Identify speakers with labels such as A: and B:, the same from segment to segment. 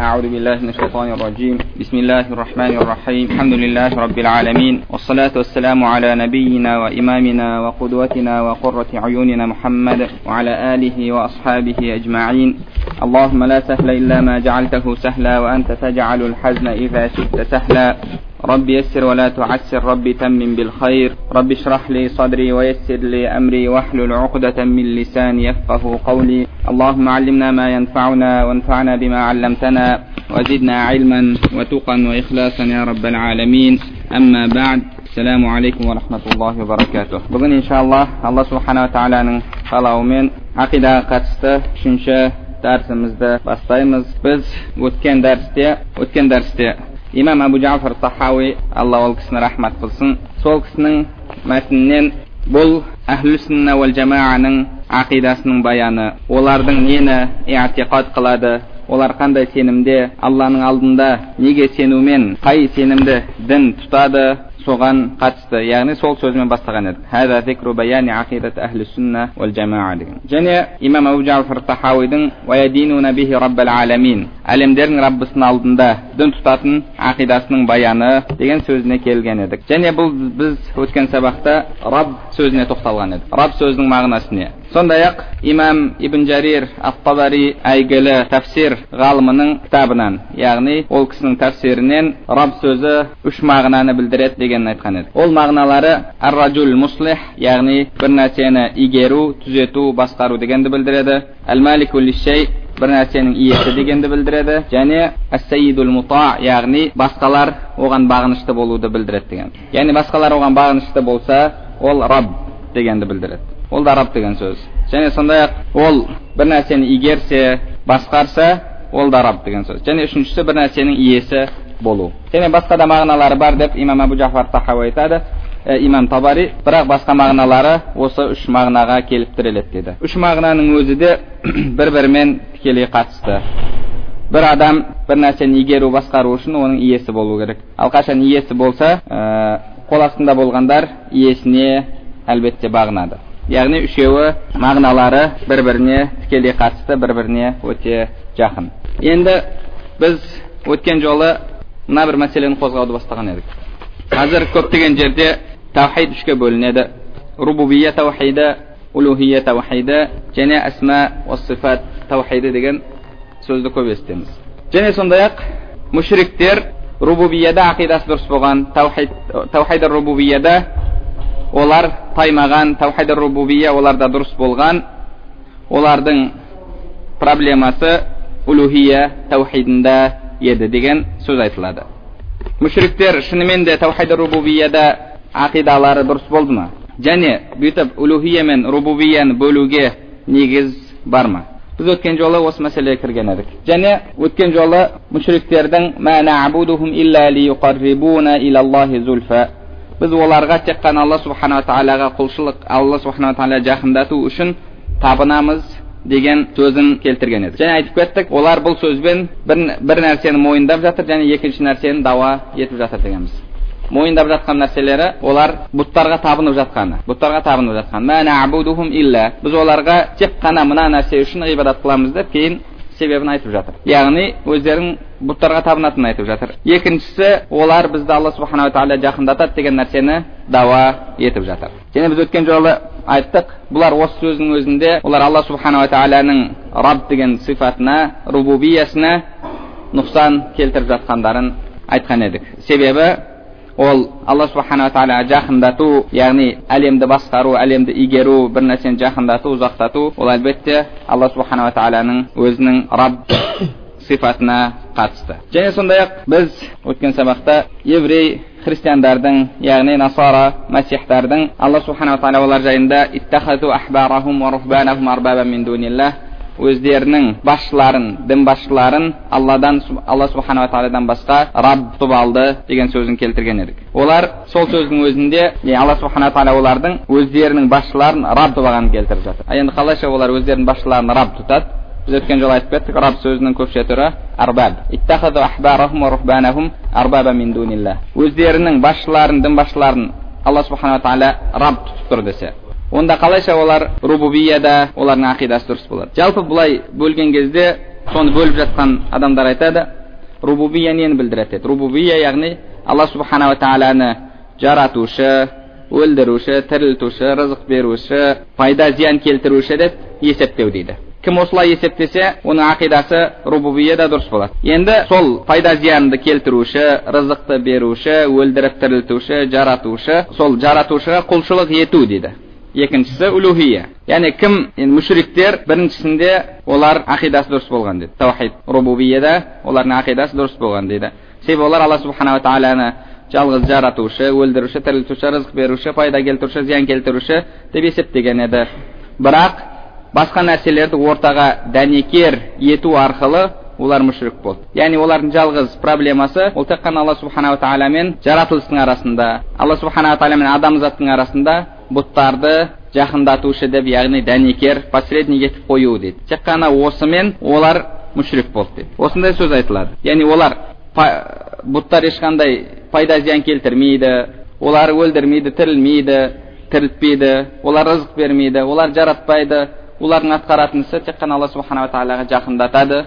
A: أعوذ بالله من الشيطان الرجيم. بسم الله الرحمن الرحيم. الحمد لله رب العالمين. والصلاة والسلام على نبينا وإمامنا وقدوتنا وقرة عيوننا محمد وعلى آله وأصحابه أجمعين. اللهم لا سهل إلا ما جعلته سهلا وأنت تجعل الحزن إذا شئت سهلا. رب يسر ولا تعسر رب تمم بالخير رب اشرح لي صدري ويسر لي أمري واحلل عقدة من لساني يفقه قولي. اللهم علمنا ما ينفعنا وانفعنا بما علمتنا وزدنا علما وتقا وإخلاصا يا رب العالمين. أما بعد السلام عليكم ورحمة الله وبركاته. بغن إن شاء الله الله سبحانه وتعالى خلا من عقدة قدستة شنشة darsimizda boshlaymiz بز وتكن darsda وتكن darsda имам абу жафар тахауи алла ол кісіні рахмат қылсын. Сол кісінің мәтінінен бұл әхлі сүнна уәл жамааның ақидасының баяны. Олардың нені иатиқад қылады? Олар қандай сенімде? Алланың алдында неге сенумен қай сенімді дін тұтады? Соған қатысты яғни сол сөзімен бастаған еді. Және имам әлемдердің раббысының алдында дін тұтатын ақидасының баяны деген сөзіне келген едік. Және бұл біз өткен сабақта раб сөзіне тоқталған едік раб сөзінің мағынасы не? Сондай ақ имам ибн жарир ат табари әйгілі тәфсир ғалымының кітабынан яғни ол кісінің тәфсирінен раб сөзі үш мағынаны білдіреді дегенін айтқан еді. Ол мағыналары ар муслих яғни бір нәрсені игеру түзету басқару дегенді білдіреді. Әл малику бір нәрсенің иесі дегенді білдіреді. Және әссәйидул мута яғни басқалар оған бағынышты болуды білдіреді деген. Яғни басқалар оған бағынышты болса ол раб дегенді білдіреді. Ол да раб деген сөз. Және сондай ақ ол бір нәрсені игерсе басқарса ол да раб деген сөз. Және үшіншісі бір нәрсенің иесі болу. Және басқа да мағыналары бар деп имам абу жафар тахауи айтады. Ә, имам табари бірақ басқа мағыналары осы үш мағынаға келіп тіреледі дейді үш мағынаның өзі де бір бірімен тікелей қатысты. Бір адам бір нәрсені игеру басқару үшін оның иесі болу керек. Ал қашан иесі болса ә, қол астында болғандар иесіне әлбетте бағынады. Яғни үшеуі мағыналары бір біріне тікелей қатысты бір біріне өте жақын енді біз өткен жолы мына бір мәселені қозғауды бастаған едік қазір көптеген жерде таухид үшке бөлінеді рубубия таухиді улухия таухиді және әсма уассифат таухиді деген сөзді көп естиміз және сондай ақ мүшриктер рубубияда ақидасы дұрыс болған таухид рубубияда олар таймаған таухид рубубия оларда дұрыс болған. Олардың проблемасы улухия таухидында еді деген сөз айтылады. Мүшриктер шынымен де таухид рубубияда ақидалары дұрыс болды ма? Және бүйтіп улухия мен рубубияны бөлуге негіз бар ма? Біз өткен жолы осы мәселеге кірген едік. Және өткен жолы мүшриктердің біз оларға тек қана алла субханала тағалаға құлшылық алла субханала тағала жақындату үшін табынамыз деген сөзін келтірген едік және айтып кеттік олар бұл сөзбен бір, бір нәрсені мойындап жатыр және екінші нәрсені дауа етіп жатыр дегенбіз мойындап жатқан нәрселері олар бұттарға табынып жатқаны бұттарға табынып жатқан біз оларға тек қана мына нәрсе үшін ғибадат қыламыз деп кейін себебін айтып жатыр яғни өздерінің бұттарға табынатынын айтып жатыр. Екіншісі олар бізді алла субханала тағала жақындатады деген нәрсені дауа етіп жатыр. Және біз өткен жолы айттық бұлар осы сөздің өзінде олар алла субханала тағаланың раб деген сипатына рубубиясына нұқсан келтіріп жатқандарын айтқан едік. Себебі ол алла субханала тағала жақындату яғни әлемді басқару әлемді игеру бір нәрсені жақындату ұзақтату ол әлбетте алла субханала тағаланың өзінің раб сипатына қатысты және сондай ақ біз өткен сабақта еврей христиандардың яғни насара мәсихтардың алла субханала тағала олар жайында өздерінің басшыларын дін басшыларын алладан алла субханала тағаладан басқа раб тұтып алды деген сөзін келтірген едік олар сол сөздің өзінде алла субханала тағала олардың өздерінің басшыларын раб тұтып алғанын келтіріп жатыр енді қалайша олар өздерінің басшыларын раб тұтады біз өткен жолы айтып кеттік раб сөзінің көпше түрі арбаб өздерінің басшыларын дін басшыларын алла субханала тағала раб тұтып тұр десе онда қалайша олар рубубияда олардың ақидасы дұрыс болады жалпы былай бөлген кезде соны бөліп жатқан адамдар айтады рубубия нені білдіреді деді рубубия яғни алла субханала тағаланы жаратушы өлдіруші тірілтуші рызық беруші пайда зиян келтіруші деп есептеу дейді кім осылай есептесе оның ақидасы рубубияда дұрыс болады. Енді сол пайда зиянды келтіруші рызықты беруші өлдіріп тірілтуші жаратушы сол жаратушыға құлшылық ету дейді. Екіншісі улухия яғни кім енді мүшриктер біріншісінде олар ақидасы дұрыс болған дейді. Таухид рубубияда олардың ақидасы дұрыс болған дейді. Себебі олар алла субханала тағаланы жалғыз жаратушы өлдіруші тірілтуші рызық беруші пайда келтіруші зиян келтіруші деп есептеген еді. Бірақ басқа нәрселерді ортаға дәнекер ету арқылы олар мүшрік болды. Яғни олардың жалғыз проблемасы ол тек қана алла субханала тағала мен жаратылыстың арасында алла субханала тағала мен адамзаттың арасында бұттарды жақындатушы деп яғни дәнекер посредник етіп қою дейді. Тек қана осымен олар мүшрик болды дейді. Осындай сөз айтылады. Яғни олар бұттар ешқандай пайда зиян келтірмейді олар өлдірмейді тірілмейді тірілтпейді олар рызық бермейді олар жаратпайды олардың атқаратын ісі тек қана алла субханала тағалаға жақындатады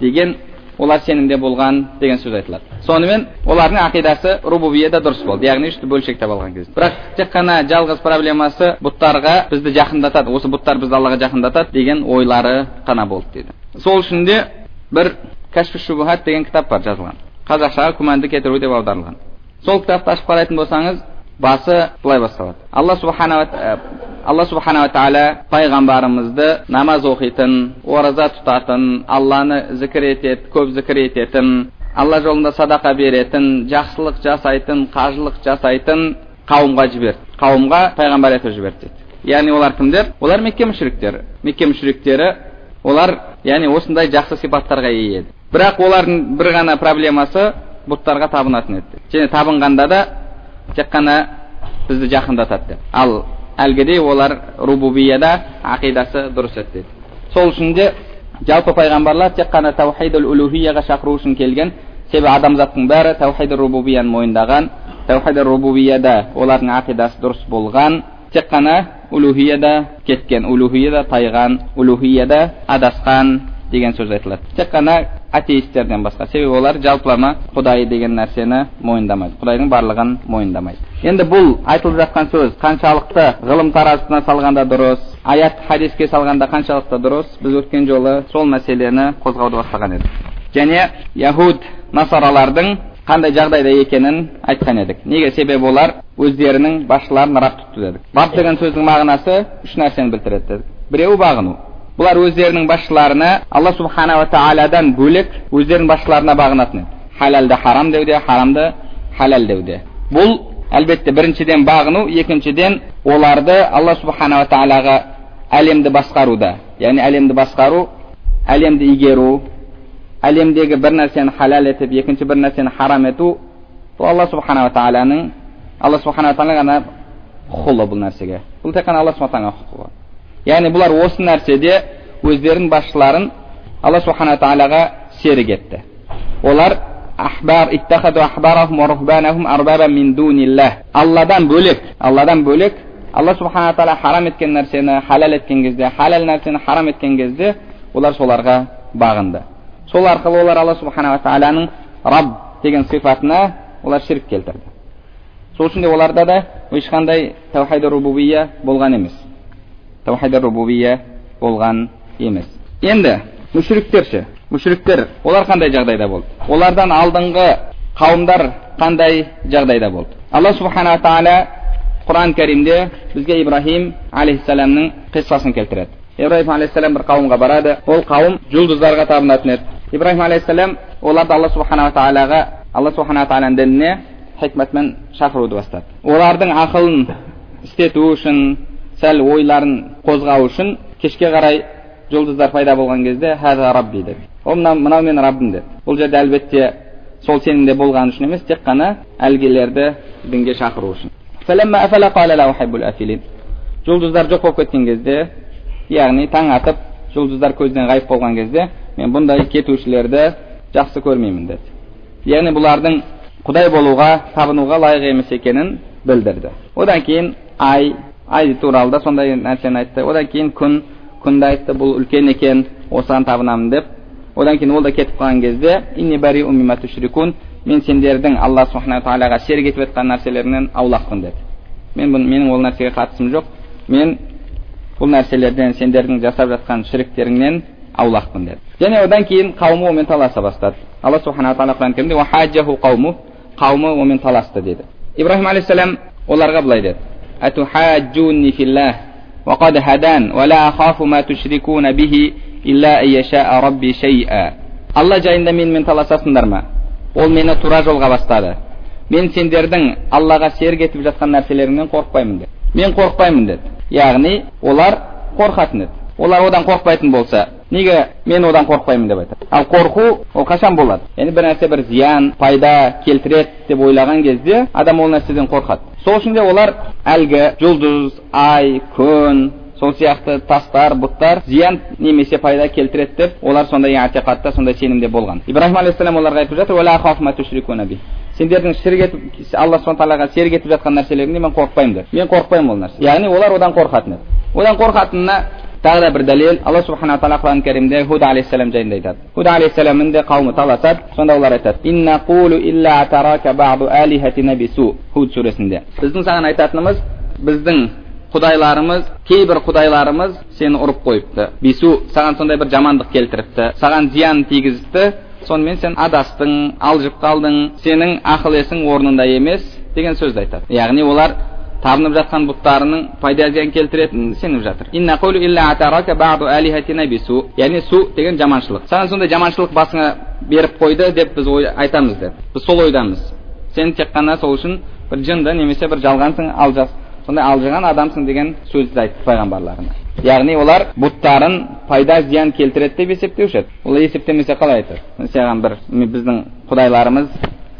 A: деген олар сенімде болған деген сөз айтылады сонымен олардың ақидасы рубубияда дұрыс болды яғни үшті бөлшектеп алған кезде бірақ тек қана жалғыз проблемасы бұттарға бізді жақындатады осы бұттар бізді аллаға жақындатады деген ойлары қана болды дейді сол үшін де бір кәшфі шубухат деген кітап бар жазылған қазақшаға күмәнді кетіру деп аударылған сол кітапты ашып қарайтын болсаңыз басы былай басталады алла субханала алла субханала тағала пайғамбарымызды намаз оқитын ораза тұтатын алланы зікір етеді көп зікір ететін алла жолында садақа беретін жақсылық жасайтын қажылық жасайтын қауымға жіберді қауымға пайғамбар етіп жіберді дейді яғни олар кімдер олар мекке мүшриктері мекке мүшриктері олар яғни осындай жақсы сипаттарға ие еді бірақ олардың бір ғана проблемасы бұттарға табынатын еді және табынғанда да тек қана бізді жақындатады деп ал әлгідей олар рубубияда ақидасы дұрыс еді деді сол үшін де жалпы пайғамбарлар тек қана таухидул улухияға шақыру үшін келген себебі адамзаттың бәрі таухид рубубияны мойындаған таухид рубубияда олардың ақидасы дұрыс болған тек қана улухияда кеткен улухияда тайған улухияда адасқан деген сөз айтылады тек қана атеистерден басқа. Себебі олар жалпылама құдай деген нәрсені мойындамайды. Құдайдың барлығын мойындамайды. Енді бұл айтылып жатқан сөз қаншалықты ғылым таразысына салғанда дұрыс аят хадиске салғанда қаншалықты дұрыс біз өткен жолы сол мәселені қозғауды бастаған едік. Және яхуд насаралардың қандай жағдайда екенін айтқан едік. Неге? Себебі олар өздерінің басшыларын раб тұтты дедік. Раб деген сөздің мағынасы үш нәрсені білдіреді дедік. Біреуі бағыну бұлар өздерінің басшыларына алла субханала тағаладан бөлек өздерінің басшыларына бағынатын. Халалды харам деуде харамды халал деуде. Бұл әлбетте біріншіден бағыну екіншіден оларды алла субханала тағалаға әлемді басқаруда. Яғни әлемді басқару әлемді игеру әлемдегі бір нәрсені халал етіп екінші бір нәрсені харам ету бұл алла субханала тағаланың алла субханала тағала құқылы бұл нәрсеге. Бұл тек қана алла субхана құқығы яғни бұлар осы нәрседе өздерінің басшыларын алла субхана тағалаға серік етті. Олар алладан бөлек алладан бөлек алла субхана тағала харам еткен нәрсені халал еткен кезде халал нәрсені харам еткен кезде олар соларға бағынды. Сол арқылы олар алла субханала тағаланың раб деген сипатына олар ширк келтірді. Сол үшін де оларда да ешқандай таухид рубубия болған емес. Таухид рубубия болған емес енді мүшриктер ше мүшриктер олар қандай жағдайда болды олардан алдыңғы қауымдар қандай жағдайда болды алла субханала тағала құран кәрімде бізге ибраһим алейхисаламның қиссасын келтіреді ибраһим алейхисалам бір қауымға барады ол қауым жұлдыздарға табынатын еді ибраһим алейхисалам оларды алла субханала тағалаға алла субханала тағаланың дініне хикматпен шақыруды бастады олардың ақылын істету үшін сәл ойларын қозғау үшін кешке қарай жұлдыздар пайда болған кезде хәза рабби деді ол мынау мынау менің раббым деді бұл жерде әлбетте сол сенімде болғаны үшін емес тек қана әлгілерді дінге шақыру үшін. Жұлдыздар жоқ болып кеткен кезде яғни таң атып жұлдыздар көзден ғайып болған кезде мен бұндай кетушілерді жақсы көрмеймін деді яғни бұлардың құдай болуға табынуға лайық емес екенін білдірді. Одан кейін ай ай туралы да сондай нәрсені айтты. Одан кейін күн күнді айтты бұл үлкен екен осыған табынамын деп. Одан кейін ол да кетіп қалған кезде мен сендердің алла субхана тағалаға шерік етіп жатқан нәрселерінен аулақпын деді. Мен бұны менің ол нәрсеге қатысым жоқ. Мен бұл нәрселерден сендердің жасап жатқан шіріктеріңнен аулақпын деді. Және одан кейін қауымы онымен таласа бастады. Алла субхана тағала құран кәрімде қауымы онымен таласты деді. Ибраһим алейхисалам оларға былай деді. وقد هدان ولا أخاف ما تشركون به إلا أن يشاء ربي شيئا алла жайында менімен таласасыңдар ма ол мені тура жолға бастады мен сендердің аллаға серік етіп жатқан нәрселеріңнен қорықпаймын деді мен қорықпаймын деді яғни олар қорқатын еді олар одан қорықпайтын болса неге мен одан қорықпаймын деп айтады. Ал қорқу ол қашан болады? Яғни бір нәрсе бір зиян пайда келтіреді деп ойлаған кезде адам ол нәрседен қорқады. Сол үшін де олар әлгі жұлдыз ай күн сол сияқты тастар бұттар зиян немесе пайда келтіреді деп олар сондай әтиқатта сондай сенімде болған. Ибраһим алейхисалам оларға айтып жатыр сендердің шірк етіп алла субхан тағалаға серік етіп жатқан нәрселеріңнен мен қорықпаймын деп. Мен қорықпаймын ол нәрсе яғни олар одан қорқатын еді. Одан қорқатынына тағы да бір дәлел алла субхана тағала құран кәрімде худа алейхисалам жайында айтады худа алейхисаламның де қауымы таласады сонда олар айтады худ сүресінде біздің саған айтатынымыз біздің құдайларымыз кейбір құдайларымыз сені ұрып қойыпты бису саған сондай бір жамандық келтіріпті саған зиян тигізіпті сонымен сен адастың алжып қалдың сенің ақыл есің орнында емес деген сөзді айтады яғни олар табынып жатқан бұттарының пайда зиян келтіретінін сеніп жатыр яғни су деген жаманшылық саған сондай жаманшылық басыңа беріп қойды деп біз ой, айтамыз деп біз сол ойдамыз сен тек қана сол үшін бір жынды немесе бір жалғансың алжас сондай алжыған адамсың деген сөзді айтты пайғамбарларына яғни олар бұттарын пайда зиян келтіреді деп есептеуші еді ол есептемесе қалай айтады саған бір біздің құдайларымыз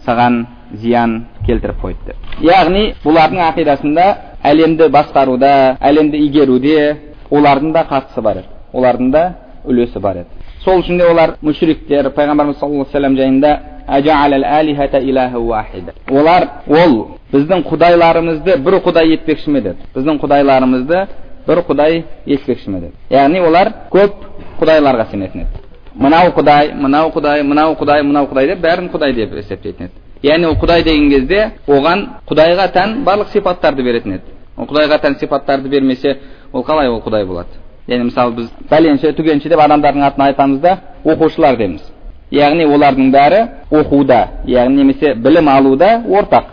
A: саған зиян келтіріп қойды деп яғни бұлардың ақидасында әлемді басқаруда әлемді игеруде олардың да қатысы бар еді. Олардың да үлесі бар еді. Сол үшін де олар мүшриктер пайғамбарымыз саллаллаху алейhi жайында олар ол біздің құдайларымызды бір құдай етпекші ме? деді. Біздің құдайларымызды бір құдай етпекші ме? деді. Яғни олар көп құдайларға сенетін еді. Мынау құдай мынау құдай мынау құдай мынау құдай деп бәрін құдай деп есептейтін еді. Яғни ол құдай деген кезде оған құдайға тән барлық сипаттарды беретін еді ол құдайға тән сипаттарды бермесе ол қалай ол құдай болады яғни мысалы біз бәленше түгенше деп адамдардың атын айтамыз да оқушылар дейміз яғни олардың бәрі оқуда яғни немесе білім алуда ортақ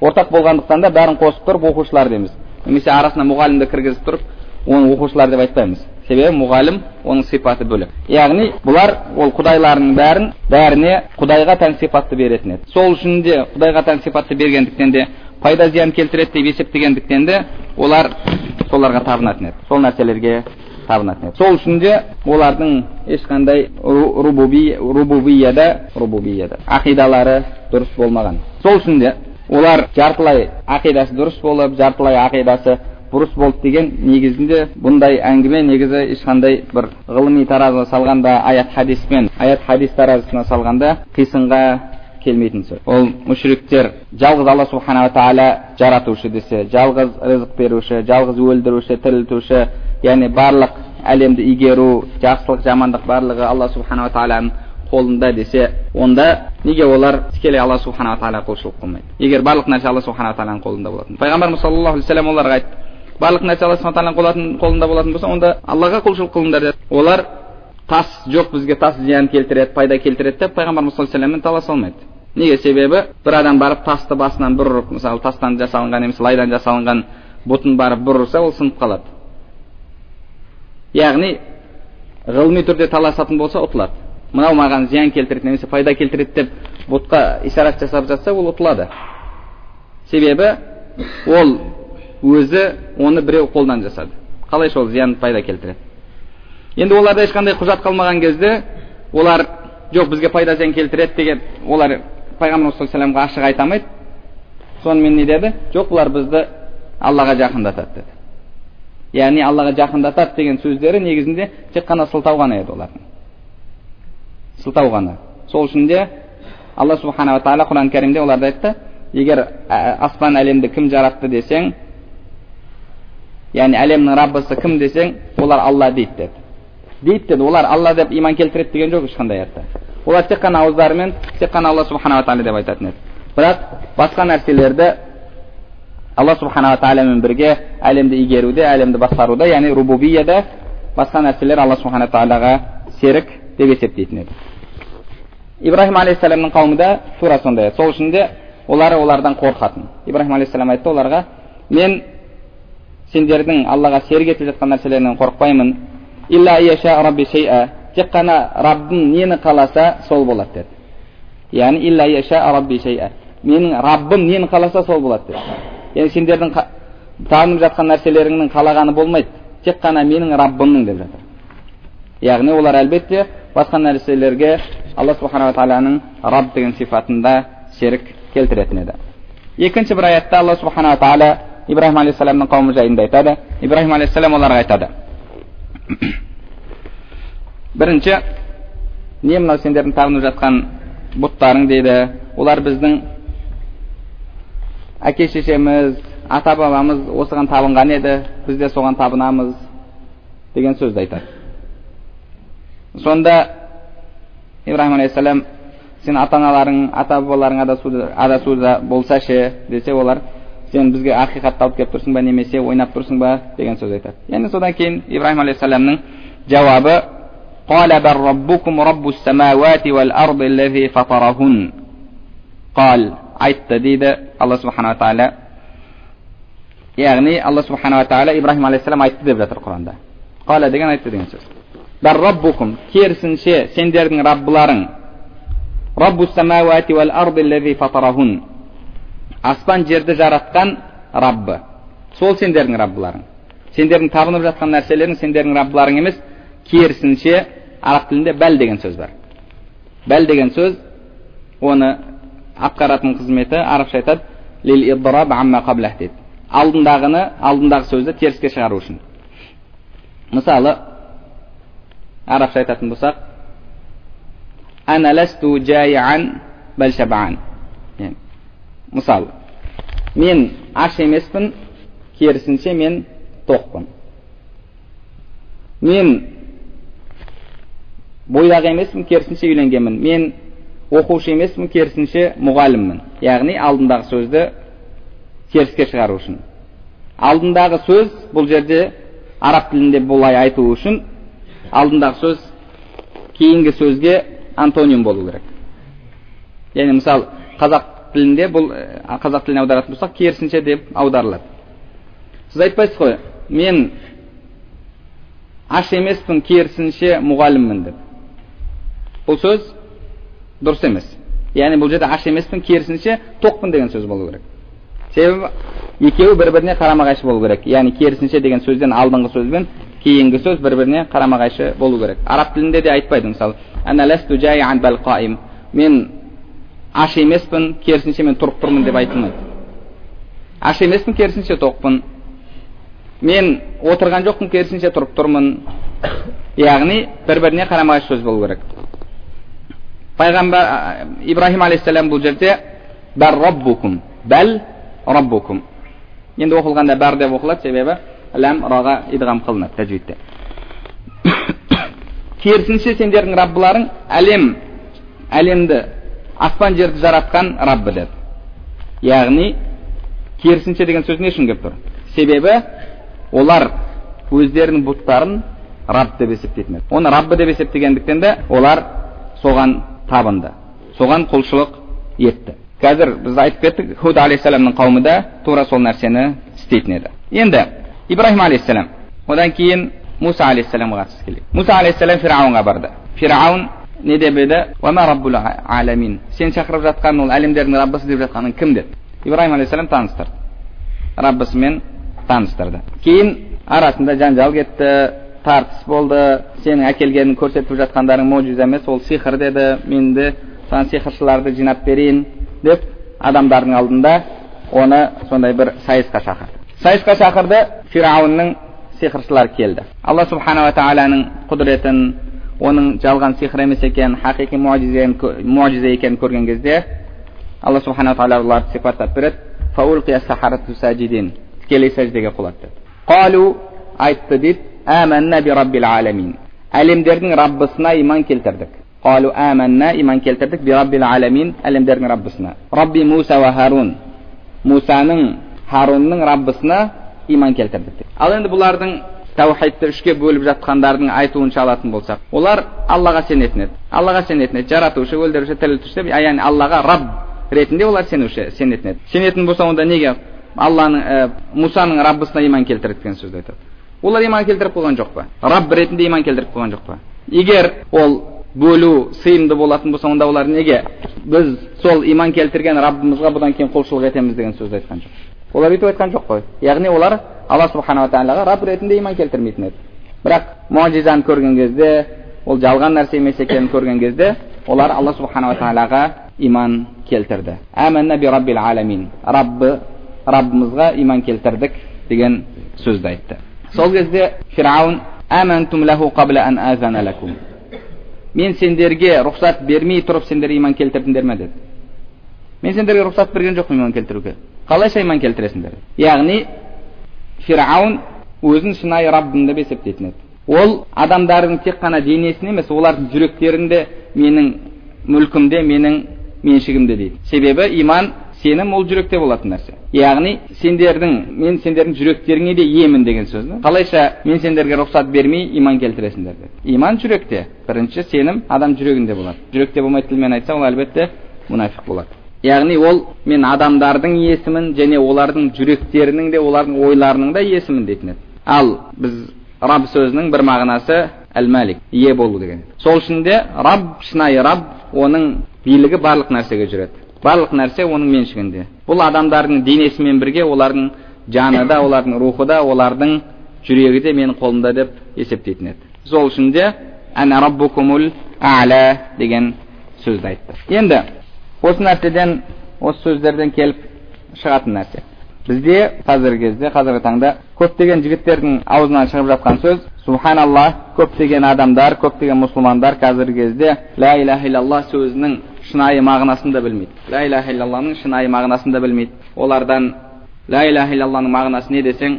A: ортақ болғандықтан да бәрін қосып тұрып оқушылар дейміз немесе арасына мұғалімді кіргізіп тұрып оны оқушылар деп айтпаймыз себебі мұғалім оның сипаты бөлек. Яғни бұлар ол құдайлардың бәрін бәріне құдайға тән сипатты беретін еді. Сол үшін де құдайға тән сипатты бергендіктен де пайда зиян келтіреді деп есептегендіктен де олар соларға табынатын еді. Сол нәрселерге табынатын еді. Сол үшін де олардың ешқандай рубубияда рубубияда ақидалары дұрыс болмаған. Сол үшін де олар жартылай ақидасы дұрыс болып жартылай ақидасы бұрыс болды деген негізінде бұндай әңгіме негізі ешқандай бір ғылыми таразыға салғанда аят хадиспен аят хадис таразысына салғанда қисынға келмейтін сөз. Ол мүшриктер жалғыз алла субханала тағала жаратушы десе жалғыз рызық беруші жалғыз өлдіруші тірілтуші яғни барлық әлемді игеру жақсылық жамандық барлығы алла субханала тағаланың қолында десе онда неге олар тікелей алла субханала тағала құлшылық қылмайды? Егер барлық нәрсе алла субханала тағаланың қолында болатын. Пайғамбарымыз саллаллаху алейхи вассалам оларға айтты. Барлық нәрсе алла субхан тағаланың қолында болатын болса онда аллаға құлшылық қылыңдар деді. Олар тас жоқ бізге тас зиян келтіреді пайда келтіреді деп пайғамбарымыз саллаллаху алейhi таласа алмайды. Неге? Себебі бір адам барып тасты басынан бір ұрып мысалы тастан жасалынған немесе лайдан жасалынған бұтын барып бір ұрса ол сынып қалады. Яғни ғылыми түрде таласатын болса ұтылады. Мынау маған зиян келтіреді немесе пайда келтіреді деп бұтқа ишарат жасап жатса ол ұтылады. Себебі ол өзі оны біреу қолдан жасады. Қалайша ол зиян пайда келтіреді? Енді оларда ешқандай құжат қалмаған кезде олар жоқ бізге пайда зиян келтіреді деген олар пайғамбарымыз саллаллаху ашық айта алмайды. Сонымен не деді? Жоқ бұлар бізді аллаға жақындатады деді. Яғни аллаға жақындатады деген сөздері негізінде тек қана сылтау ғана еді олардың. Сылтау ғана. Сол үшін де алла субханала тағала құран кәрімде оларды айтты егер аспан әлемді кім жаратты десең яғни әлемнің раббысы кім десең олар алла дейді деді дейді деді олар алла деп иман келтіреді деген жоқ ешқандай аятта олар тек қана ауыздарымен тек қана алла субханала тағала деп айтатын еді бірақ басқа нәрселерді алла субханала тағаламен бірге әлемді игеруде әлемді басқаруда яғни рубубияда басқа нәрселер алла субхана тағалаға серік деп есептейтін еді ибраһим алейхисаламның қауымы да тура сондай сол үшін де олар олардан қорқатын ибраһим алейхисалам айтты оларға мен сендердің аллаға серік етіп жатқан нәрселерінен қорықпаймын. Тек қана раббым нені қаласа сол болады деді. Яғни менің раббым нені қаласа сол болады деді. Яғни сендердің танып жатқан нәрселеріңнің қалағаны болмайды. Тек қана менің раббымның деп жатыр. Яғни олар әлбетте басқа нәрселерге алла субханала тағаланың раб деген сипатында серік келтіретін еді. Екінші бір аятта алла субханала тағала ибраһим алейхисаламның қауымы жайында айтады ибраһим алейхисалам оларға айтады бірінші не мынау сендердің табынып жатқан бұттарың дейді олар біздің әке шешеміз ата бабамыз осыған табынған еді біз де соған табынамыз деген сөзді айтады сонда ибраһим алейхисалам сен ата аналарың ата бабаларың адасуда болса ше десе олар сен бізге ақиқатты алып келіп тұрсың ба немесе ойнап тұрсың ба деген сөз айтады яғни содан кейін ибраһим алейхисаламның жауабы قال بل ربكم رب السماوات والأرض الذي فطرهن قال айтты дейді алла субханала тағала яғни алла субханала тағала ибраһим алейхисалам айтты деп жатыр құранда қала деген айтты деген сөз бар раббукум керісінше сендердің раббыларың аспан жерді жаратқан раббы. Сол сендердің раббыларың. Сендердің табынып жатқан нәрселерің сендердің раббыларың емес. Керісінше араб тілінде бәл деген сөз бар. Бәл деген сөз оны атқаратын қызметі арабша айтады алдындағыны алдындағы сөзді теріске шығару үшін. Мысалы арабша айтатын болсақ мысалы мен аш емеспін керісінше мен тоқпын мен бойдақ емеспін керісінше үйленгенмін мен оқушы емеспін керісінше мұғаліммін яғни алдындағы сөзді теріске шығару үшін алдындағы сөз бұл жерде араб тілінде бұлай айту үшін алдындағы сөз кейінгі сөзге антоним болу керек яғни мысалы қазақ тілінде бұл қазақ тіліне аударатын болсақ керісінше деп аударылады. Сіз айтпайсыз ғой мен аш емеспін керісінше мұғаліммін деп. Бұл сөз дұрыс емес. Яғни бұл жерде аш емеспін керісінше тоқпын деген сөз болу керек. Себебі екеуі бір біріне қарама қайшы болу керек. Яғни керісінше деген сөзден алдыңғы сөз бен кейінгі сөз бір біріне қарама қайшы болу керек. Араб тілінде де айтпайды мысалы мен аш емеспін керісінше мен тұрып тұрмын деп айтылмайды. Аш емеспін керісінше тоқпын. Мен отырған жоқпын керісінше тұрып тұрмын. Яғни бір біріне қарама қайшы сөз болу керек. Пайғамбар ибраһим алейхисалам бұл жерде бәл раббукум бәл раббукум енді оқылғанда бәр деп оқылады себебі ләм раға идғам қылынады тәжвидте. Керісінше сендердің раббыларың әлем әлемді аспан жерді жаратқан раббы деді яғни керісінше деген сөз не үшін келіп тұр себебі олар өздерінің бұттарын раб деп есептейтін еді оны раббы деп есептегендіктен де олар соған табынды соған құлшылық етті қазір біз айтып кеттік худ алейхисаламның қауымы да тура сол нәрсені істейтін еді енді ибраһим алейхисалам одан кейін муса алейхисаламға қатысты келейік муса алейхисалам фирауынға барды фирауын не деп еді сен шақырып жатқан ол әлемдердің раббысы деп жатқаның кім деді ибраһим алейхисалам таныстырды раббысымен таныстырды кейін арасында жанжал кетті тартыс болды сенің әкелгенің көрсетіп жатқандарың можиза емес ол сиқыр деді мен де саған сиқыршыларды жинап берейін деп адамдардың алдында оны сондай бір сайысқа шақырды сайысқа шақырды фирауынның сиқыршылары келді алла субханала тағаланың құдіретін оның жалған сиқыр емес екенін хақиқи муажиза екенін көрген кезде алла субханала тағала оларды сипаттап береді. Тікелей сәждеге құлады деді қалу айтты дейді әмәнна би әлемдердің раббысына иман келтірдік. Қалу әмәннә иман келтірдік. Би әлемдердің раббысына. Рабби муса уа харун мусаның харунның раббысына иман келтірдік ал енді бұлардың тәухидті үшке бөліп жатқандардың айтуынша алатын болсақ олар аллаға сенетін еді аллаға сенетін еді жаратушы өлтіруші тірілтуші деп яғни аллаға рабб ретінде олар сенуші сенетін еді сенетін болса онда неге алланың ә, мусаның раббысына иман келтірді деген сөзді айтады. Олар иман келтіріп қойған жоқ па? Рабб ретінде иман келтіріп қойған жоқ па? Егер ол бөлу сыйымды болатын болса онда олар неге? Біз сол иман келтірген раббымызға бұдан кейін құлшылық етеміз деген сөзді айтқан жоқ. Олар өйтіп айтқан жоқ қой яғни олар алла субханала тағалаға рабб ретінде иман келтірмейтін еді бірақ мұғжизаны көрген кезде ол жалған нәрсе емес екенін көрген кезде олар алла субханала тағалаға иман келтірді әмәнна би раббил раббы раббымызға иман келтірдік деген сөзді айтты сол кезде фирауын мен сендерге рұқсат бермей тұрып сендер иман келтірдіңдер ме деді мен сендерге рұқсат берген жоқпын иман келтіруге қалайша иман келтіресіңдер? Яғни фирауын өзін шынайы раббым деп есептейтін еді. Ол адамдардың тек қана денесін емес олардың жүректерінде менің мүлкімде менің меншігімде дейді. Себебі иман сенім ол жүректе болатын нәрсе. Яғни сендердің мен сендердің жүректеріңе де иемін деген сөз қалайша мен сендерге рұқсат бермей иман келтіресіңдер деп. Иман жүректе. Бірінші сенім адам жүрегінде болады жүректе болмай тілмен айтса ол әлбетте мұнафиқ болады. Яғни ол мен адамдардың иесімін және олардың жүректерінің де олардың ойларының да иесімін дейтін еді. Ал біз раб сөзінің бір мағынасы әл мәлик ие болу деген. Сол үшін де раб шынайы раб оның билігі барлық нәрсеге жүреді. Барлық нәрсе оның меншігінде. Бұл адамдардың денесімен бірге олардың жаны да олардың рухы да олардың жүрегі де менің қолымда деп есептейтін еді. Сол үшін де әна деген сөзді айтты. Енді осы нәрседен осы сөздерден келіп шығатын нәрсе бізде қазіргі кезде қазіргі таңда көптеген жігіттердің аузынан шығып жатқан сөз субханалла көптеген адамдар көптеген мұсылмандар қазіргі кезде ля иляха иллаллах сөзінің шынайы мағынасын да білмейді ля иляха иллалланың шынайы мағынасын да білмейді олардан ля иляха иллалланың мағынасы не десең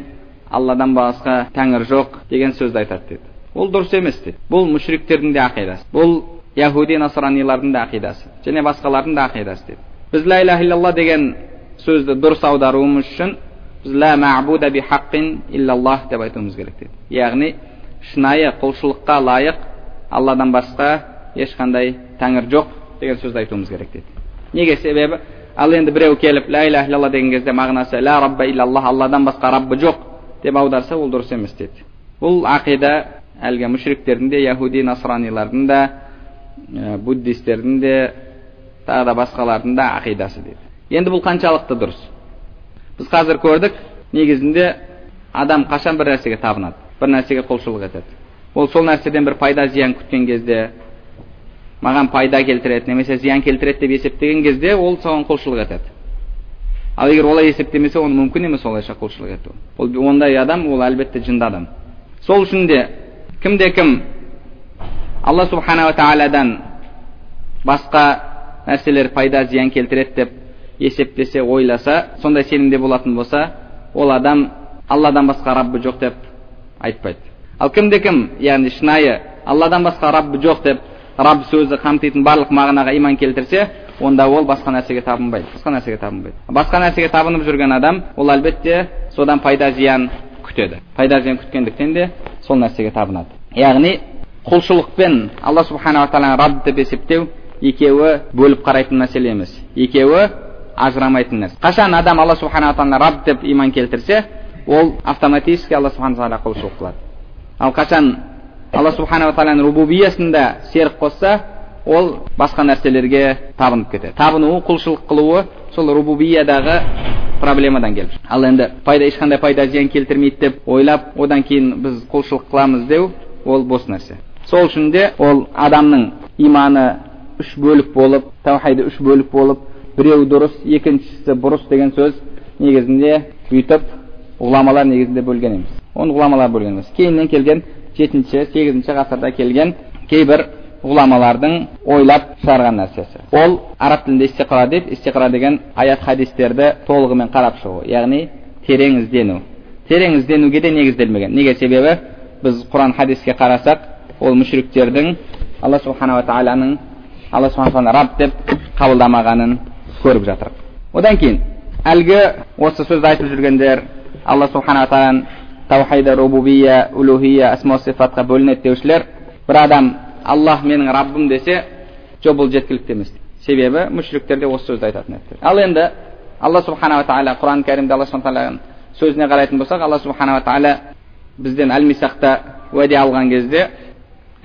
A: алладан басқа тәңір жоқ деген сөзді айтады деді ол дұрыс емес деді бұл мүшриктердің де ақидасы бұл яхуди насранилардың да ақидасы және басқалардың да ақидасы деді біз ля иляха иллалла деген сөзді дұрыс аударуымыз үшін біз ла мәбуда би хаққин иллаллах деп айтуымыз керек деді яғни шынайы құлшылыққа лайық алладан басқа ешқандай тәңір жоқ деген сөзді айтуымыз керек деді неге себебі ал енді біреу келіп ля иляха иллалла деген кезде мағынасы ля рабба иллаллах алладан басқа раббы жоқ деп аударса ол дұрыс емес деді бұл ақида әлгі мүшриктердің де яхуди насранилардың да буддистердің де тағы да басқалардың да ақидасы деді. Енді бұл қаншалықты дұрыс? Біз қазір көрдік негізінде адам қашан бір нәрсеге табынады? Бір нәрсеге құлшылық етеді. Ол сол нәрседен бір пайда зиян күткен кезде маған пайда келтіреді немесе зиян келтіреді деп есептеген кезде ол соған құлшылық етеді. Ал егер олай есептемесе оны мүмкін емес олайша құлшылық ету. Ол ондай адам ол әлбетте жынды адам. Сол үшін де кімде кім алла субханала тағаладан басқа нәрселер пайда зиян келтіреді деп есептесе ойласа сондай сенімде болатын болса ол адам алладан басқа раббы жоқ деп айтпайды ал кімде кім яғни шынайы алладан басқа раббы жоқ деп раб сөзі қамтитын барлық мағынаға иман келтірсе онда ол басқа нәрсеге табынбайды басқа нәрсеге табынбайды басқа нәрсеге табынып жүрген адам ол әлбетте содан пайда зиян күтеді пайда зиян күткендіктен де сол нәрсеге табынады яғни құлшылық пен алла субханала тағаланы раб деп есептеу екеуі бөліп қарайтын мәселе емес. Екеуі ажырамайтын нәрсе. Қашан адам алла субханала тағаланы раб деп иман келтірсе ол автоматически алла субхана тағала құлшылық қылады ал қашан алла субханала тағаланың рубубиясында серік қосса ол басқа нәрселерге табынып кетеді. Табынуы құлшылық қылуы сол рубубиядағы проблемадан келіп ал енді пайда ешқандай пайда зиян келтірмейді деп ойлап одан кейін біз құлшылық қыламыз деу ол бос нәрсе. Сол үшін де ол адамның иманы үш бөлік болып таухиды үш бөлік болып біреуі дұрыс екіншісі бұрыс деген сөз негізінде бүйтіп ғұламалар негізінде бөлген емес. Оны ғұламалар бөлген емес. Кейіннен келген жетінші сегізінші ғасырда келген кейбір ғұламалардың ойлап шығарған нәрсесі. Ол араб тілінде истиқра дейді истиқра деген аят хадистерді толығымен қарап шығу яғни терең іздену терең ізденуге де негізделмеген. Неге себебі? Біз құран хадиске қарасақ ол мүшриктердің алла субханала тағаланың алла субхана раб деп қабылдамағанын көріп жатыр. Одан кейін әлгі осы сөзді айтып жүргендер алла субханала тағаланың таухида рубубия улухия асма сифатқа бөлінеді деушілер бір адам аллах менің раббым десе жоқ бұл жеткілікті емес. Себебі мүшриктер де осы сөзді айтатын еді. Ал енді алла субханала тағала құран кәрімде алла тағаланың сөзіне қарайтын болсақ алла субханала тағала бізден әл мисақта уәде алған кезде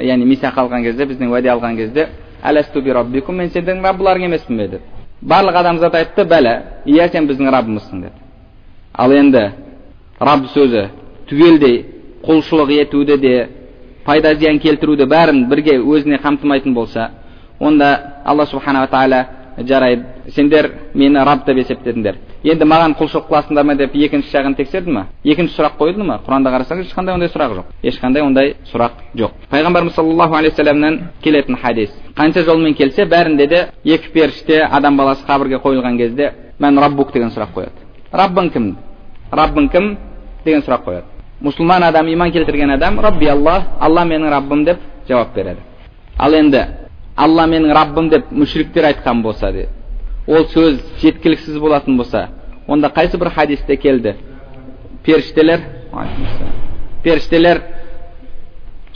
A: яғни мисақ алған кезде бізден уәде алған кезде мен сендердің раббыларың емеспін бе деп барлық адамзат айтты бәлә иә сен біздің раббымызсың деді ал енді рабб сөзі түгелдей құлшылық етуді де пайда зиян келтіруді бәрін бірге өзіне қамтымайтын болса онда алла субханала тағала жарайды сендер мені раб деп есептедіңдер. Енді маған құлшылық қыласыңдар ма деп екінші жағын тексерді ма? Екінші сұрақ қойылды ма? Құранда қарасаңыз ешқандай ондай сұрақ жоқ. Ешқандай ондай сұрақ жоқ. Пайғамбарымыз саллаллаху алейхи вассаламнан келетін хадис. Қанша жолмен келсе бәрінде де екі періште адам баласы қабірге қойылған кезде мән раббук деген сұрақ қояды. Раббың кім? Раббың кім? деген сұрақ қояды. Мұсылман адам иман келтірген адам рабби алла алла менің раббым деп жауап береді. Ал енді алла менің раббым деп мүшриктер айтқан болса ол сөз жеткіліксіз болатын болса онда қайсы бір хадисте келді? Періштелер періштелер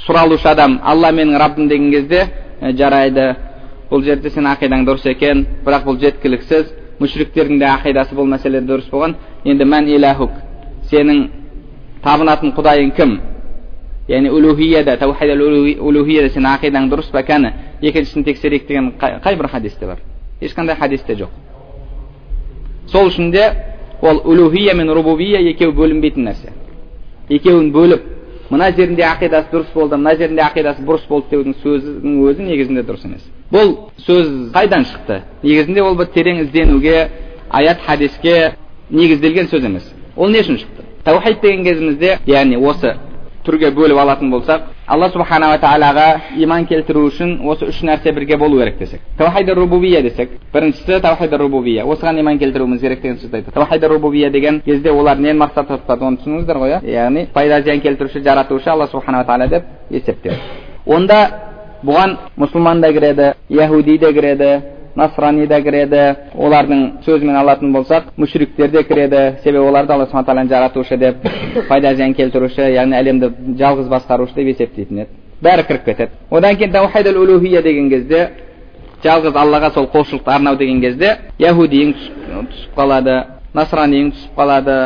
A: сұралушы адам алла менің раббым деген кезде жарайды бұл жерде сен ақидаң дұрыс екен бірақ бұл жеткіліксіз мүшриктердің де ақидасы бұл мәселеде дұрыс болған. Енді мән илахук сенің табынатын құдайың кім яғни улухияда таухид сенің ақидаң дұрыс па кәні екіншісін тексерейік деген қай бір хадисте бар? Ешқандай хадисте жоқ сол үшін де ол улухия мен рубубия екеуі бөлінбейтін нәрсе екеуін бөліп мына жерінде ақидасы дұрыс болды мына жерінде ақидасы бұрыс болды деудің сөзінің өзі негізінде дұрыс емес бұл сөз қайдан шықты негізінде ол бір терең ізденуге аят хадиске негізделген сөз емес ол не үшін шықты таухид деген кезімізде яғни осы түрге бөліп алатын болсақ алла субханала тағалаға иман келтіру үшін осы үш нәрсе бірге болу керек десек таухид рубубия десек біріншісі таухид рубубия осыған иман келтіруіміз керек деген сөзді айтады таухид рубубия деген кезде олар нені мақсат тұтады оны түсіндіңіздер ғой иә яғни пайда зиян келтіруші жаратушы алла субханала тағала деп есептеді онда бұған мұсылман да кіреді яхуди де кіреді насрани да кіреді олардың сөзімен алатын болсақ мүшриктер де кіреді себебі оларды алла субхан тағаланы жаратушы деп пайда зиян келтіруші яғни әлемді жалғыз басқарушы деп есептейтін еді бәрі кіріп кетеді одан кейін таухид улухия деген кезде жалғыз аллаға сол құлшылықты арнау деген кезде яхудиің түсіп қалады насраниің түсіп қалады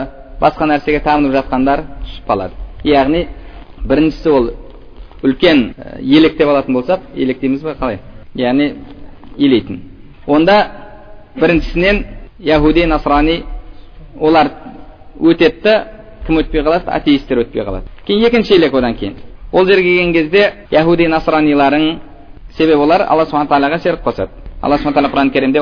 A: басқа нәрсеге табынып жатқандар түсіп қалады яғни біріншісі ол үлкен елек деп алатын болсақ елек дейміз ба қалай яғни илейтін онда біріншісінен яхуди насрани олар өтеді да кім өтпей қалады? Атеисттер өтпей қалады. Кейін екінші елек одан кейін. Ол жерге келген кезде яхуди насраниларың себебі олар алла субхан тағалаға серік қосады. Алла субхан тағала құран кәрімде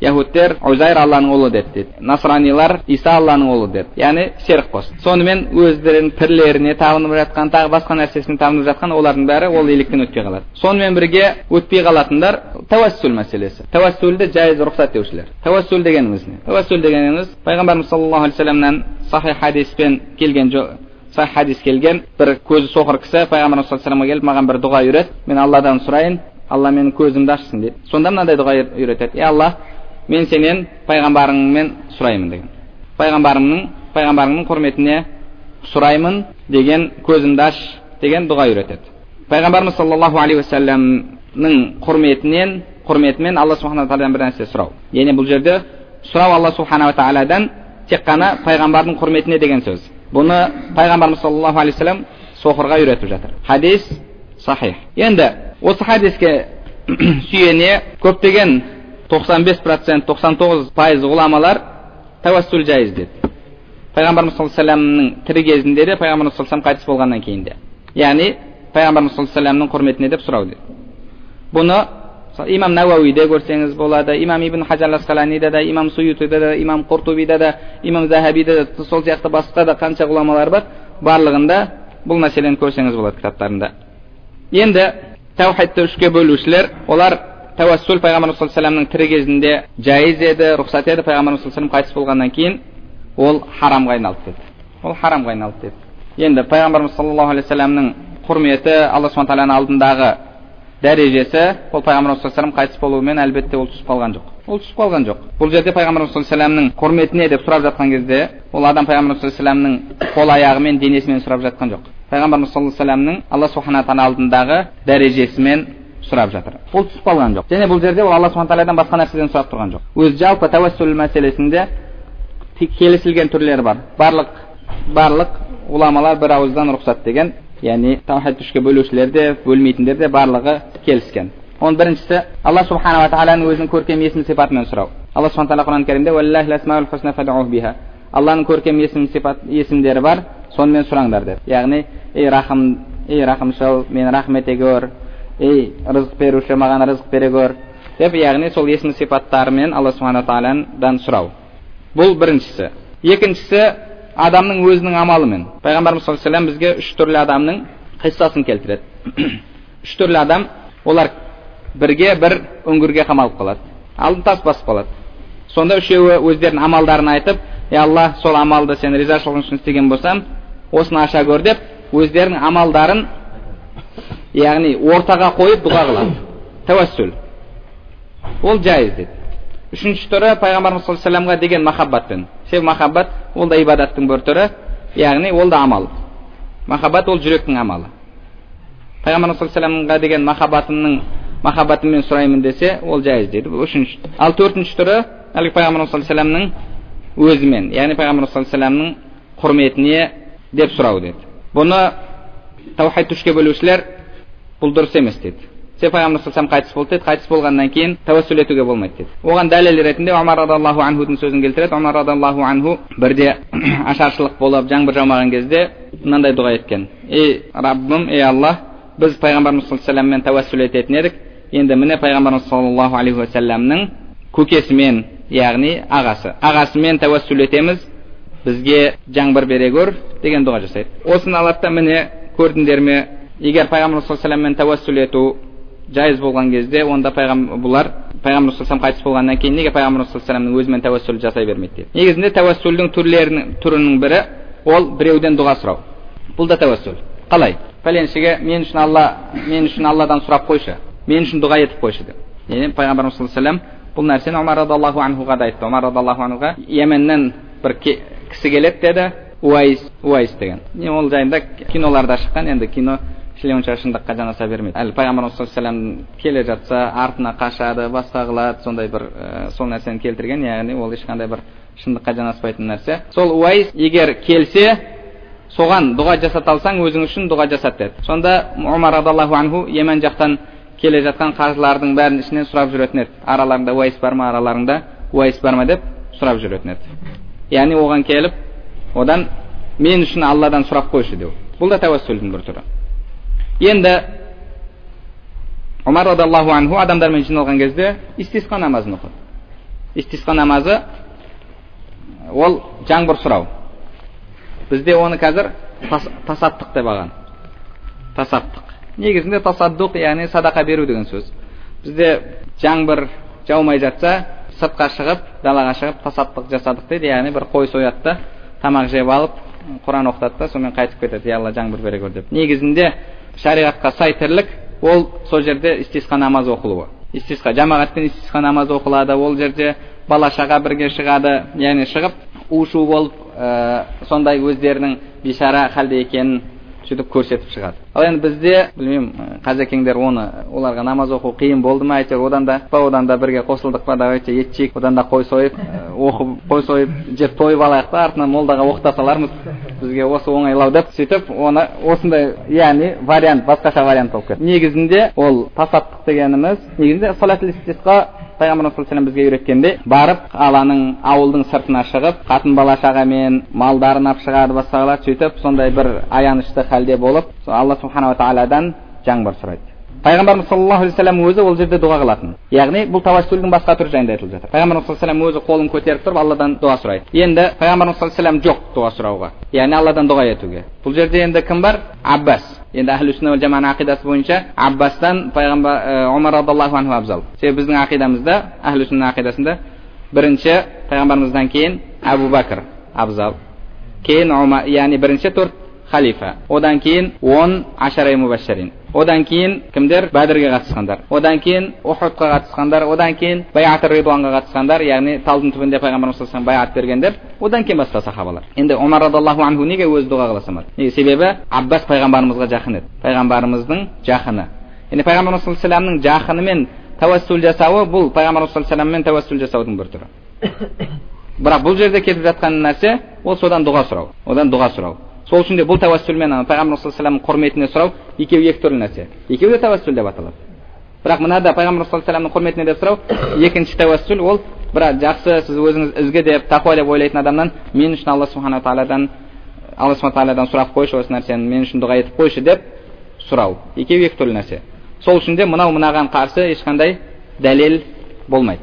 A: яхудтер узайр алланың ұлы деді дейді насранилар иса алланың ұлы деді яғни серік қосты сонымен өздерінің пірлеріне табынып жатқан тағы басқа нәрсесіне табынып жатқан олардың бәрі ол електен өтпей қалады сонымен бірге өтпей қалатындар тәуәссүл мәселесі тәуәссүлді жайыз рұқсат деушілер тәуәссүл дегеніміз не тәуәссүл дегеніміз пайғамбарымыз саллаллаху алейхи вассаламнан сахи хадиспен келген сахи хадис келген бір көзі соқыр кісі пайғамбарымыз саллаллаху алейhi келіп маған бір дұға үйрет мен алладан сұрайын алла менің көзімді ашсын дейді сонда мынандай дұға үйретеді. Е алла мен сенен пайғамбарыңмен сұраймын деген. Пайғамбарымның пайғамбарыңның құрметіне сұраймын деген көзімді аш деген дұға үйретеді. Пайғамбарымыз саллаллаху алейхи уассаламның құрметінен құрметімен алла субхана тағаладан бір нәрсе сұрау. Яғни бұл жерде сұрау алла субханала тағаладан тек қана пайғамбардың құрметіне деген сөз. Бұны пайғамбарымыз саллаллаху алейхи вассалам соқырға үйретіп жатыр. Хадис сахих. Енді осы хадиске сүйене көптеген 95 процент 99 пайыз ғұламалар тәуәссүл жайыз деді. Пайғамбарымыз саллаллаху алейhi тірі кезінде де пайғамбарымыз саллаллаху қайтыс болғаннан кейін де. Яғни пайғамбарымыз саллаллаху алейhi құрметіне деп сұрау деді. Бұны имам науауиде көрсеңіз болады имам ибн хажар асқаланида да имам суютида да имам құртубида да имам захабида да сол сияқты басқа да қанша ғұламалар бар барлығында бұл мәселені көрсеңіз болады кітаптарында. Енді тәухидті үшке бөлушілер олар тәуәссүл пайғамбарымыз саллаллаху алейhi тірі кезінде жайыз еді рұқсат еді пайғамбарымыз саллаллаху қайтыс болғаннан кейін ол харамға айналды деді ол харамға айналды деді енді пайғамбарымыз саллаллаху алейхи вассаламның құрметі алла субхан тағаланың алдындағы дәрежесі ол пайғамбарымыз саллаллаху қайтыс болуымен әлбетте ол түсіп қалған жоқ ол түсіп қалған жоқ бұл жерде пайғамбарымыз саллаллаху алейhi құрметіне деп сұрап жатқан кезде ол адам пайғамбарымыз саллаллаху алейhi қол аяғымен денесімен сұрап жатқан жоқ пайғамбарымыз саллаллаху алейhi алла субхана тағала алдындағы дәрежесімен сұрап жатыр ол түсіп қалған жоқ және бұл жерде ол алла субхан тағаладан басқа нәрседен сұрап тұрған жоқ өзі жалпы тәуәссүл мәселесінде келісілген түрлері бар барлық барлық ғұламалар бір ауыздан рұқсат деген яғни таухид үшке бөлушілер де бөлмейтіндер де барлығы келіскен оның біріншісі алла субханала тағаланың өзінің көркем есім сипатымен сұрау алла субхан тағала құран кәрімде алланың көркем есім сипат есімдері бар сонымен сұраңдар деп. Яғни ей рахым ей рахымшыл мен рахмет ете көр ей рызық беруші маған рызық бере көр деп яғни сол есім сипаттарымен алла субхана тағаладан сұрау. Бұл біріншісі. Екіншісі адамның өзінің амалымен. Пайғамбарымыз саллаллаху алейhi бізге үш түрлі адамның қиссасын келтіреді. Үш түрлі адам олар бірге бір үңгірге қамалып қалады. Алдын тас басып қалады. Сонда үшеуі өздерінің амалдарын айтып е алла сол амалды сен ризашылығың үшін істеген болсам осыны аша көр деп өздерінің амалдарын яғни ортаға қойып дұға қылады тәуәссүл ол жайыз деді. Үшінші түрі пайғамбарымыз саллаллаху алейhi деген махаббатпен себебі махаббат ол да ибадаттың бір түрі яғни ол да амал. Махаббат ол жүректің амалы. Пайғамбарымыз саллаллаху алейhi деген махаббатымның махаббатыммен сұраймын десе ол жайыз дейді үшінші. Ал төртінші түрі әлгі пайғамбарымыз саллаллаху алейhi өзімен яғни пайғамбар саллаллаху құрметіне деп сұрау деді бұны таухид үшке бөлушілер бұл дұрыс емес деді себебі пайғамбар саллаллаху қайтыс болды деді қайтыс болғаннан кейін тәуәссүл етуге болмайды деді оған дәлел ретінде омар радиаллаху анхудың сөзін келтіреді омар радиаллаху анху бірде ашаршылық болып жаңбыр жаумаған кезде мынандай дұға еткен ей раббым ей алла біз пайғамбарымыз алейhi тәуәссүл ететін едік енді міне пайғамбарымыз саллаллаху алейхи уассаламның көкесімен яғни ағасы ағасымен тәуәссүл етеміз бізге жаңбыр бере көр деген дұға жасайды осыны алады да міне көрдіңдер ме егер пайғамбар саллаллаху тәуәссүл ету жайыз болған кезде онда пайғамбар бұлар пайғамбар саллаллаху қайтыс болғаннан кейін неге пайғамбар саллаллаху өзімен тәуәссүл жасай бермейді дейді негізінде тәуәссүлдің түрлерінің түрінің бірі ол біреуден дұға сұрау бұл да тәуәссүл қалай пәленшеге мен үшін алла мен үшін алладан сұрап қойшы мен үшін дұға етіп қойшы деп яғни пайғамбарымыз саллаллаху бұл нәрсені омар радиаллаху анхуға да айтты омар радиаллаху анхуға йеменнен бір кісі келеді деді уайс уайс деген ол жайында киноларда шыққан енді кино онша шындыққа жанаса бермейді әлі пайғамбарымыз саллаллаху келе жатса артына қашады басқа қылады сондай бір ә, сол нәрсені келтірген яғни ол ешқандай бір шындыққа жанаспайтын нәрсе сол уайс егер келсе соған дұға жасата алсаң өзің үшін дұға жасат деді сонда омар радиаллаху анху емен жақтан келе жатқан қажылардың бәрін ішінен сұрап жүретін еді араларыңда уайс бар ма араларыңда уайс бар ма деп сұрап жүретін еді яғни оған келіп одан мен үшін алладан сұрап қойшы деу бұл да тәуәссүлдің бір түрі енді омар радиаллаху анху адамдармен жиналған кезде истисқа намазын оқыды истисқа намазы ол жаңбыр сұрау бізде оны қазір тасаттық деп алған тасаттық негізінде тасаддуқ яғни садақа беру деген сөз бізде жаңбыр жаумай жатса сыртқа шығып далаға шығып тасаттық жасадық дейді. Яғни бір қой сояды да тамақ жеп алып құран оқытады да сонымен қайтып кетеді. Алла жаңбыр бере көр деп. Негізінде шариғатқа сай тірлік ол сол жерде истисқа намаз оқылуы. Истисқа жамағатпен истисқа намаз оқылады ол жерде бала шаға бірге шығады. Яғни шығып у шу болып ә, сондай өздерінің бишара халде екенін сөйтіп көрсетіп шығады. Ал енді бізде білмеймін қазекеңдер оны оларға намаз оқу қиын болды ма әйтеуір одан да одан да бірге қосылдық па давайте ет жейік одан да қой сойып оқып қой сойып жеп тойып алайық та артынан молдаға оқыта салармыз бізге осы оңайлау деп сөйтіп оны осындай яғни вариант басқаша вариант болып кетті негізінде ол тасаттық дегеніміз негізінде пайғамбарымыз саллаллаху бізге үйреткендей барып қаланың ауылдың сыртына шығып қатын бала шағамен малдарын алып шығады басқа қылады сөйтіп сондай бір аянышты халде болып алла субханала тағаладан жаңбыр сұрайды. Пайғамбарымыз саллаллаху алейхи вассалам өзі ол жерде дұға қылатын яғни бұл тавассулдің басқа түрі жайында айтылып жатыр пайғамбарымыз саллаллаху алейhi өзі қолын көтеріп тұрып алладан дұға сұрайды енді пайғамбарымыз саллаллаху жоқ дұға сұрауға яғни алладан дұға етуге бұл жерде енді кім бар аббас енді әхлі сүнна жаманың ақидасы бойынша аббастан пайғамбар омар радиаллаху анху абзал себебі біздің ақидамызда әхлі сүнна ақидасында бірінші пайғамбарымыздан кейін әбу бәкір абзал кейін яғни бірінші төрт халифа одан кейін он ашара мубашшарин одан кейін кімдер? Бәдірге қатысқандар. Одан кейін ухудқа қатысқандар. Одан кейін баят ридуанға қатысқандар. Яғни талдың түбінде пайғамбарымыз саллаллаху баяат бергендер. Одан кейін басқа сахабалар. Енді омар радиаллаху анху неге өзі дұға қыла салмады? Неге? Себебі аббас пайғамбарымызға жақын еді. Пайғамбарымыздың жақыны. Яғни пайғамбарымыз саллаллаху алейhi жақынымен тәуәссүл жасауы бұл пайғамбарымыз саллаллаху алейhi тәуәссүл жасаудың бір түрі. Бірақ бұл жерде кетіп жатқан нәрсе ол содан дұға сұрау. Одан дұға сұрау. Сол үшін де бұл тәуәссүлмен пайғамбар саллаллаху құрметіне сұрау екеуі екі түрлі нәрсе. Екеуі де тәуәссүл деп аталады. Бірақ мынада пайғамбар саллаллаху құрметіне деп сұрау екінші тәуәссүл ол бірақ жақсы сіз өзіңіз ізгі деп тақуа деп ойлайтын адамнан мен үшін алла субхана тағаладан алла субхана тағаладан сұрап қойшы осы нәрсені мен үшін дұға етіп қойшы деп сұрау. Екеуі екі түрлі нәрсе. Сол үшін де мынау мынаған қарсы ешқандай дәлел болмайды.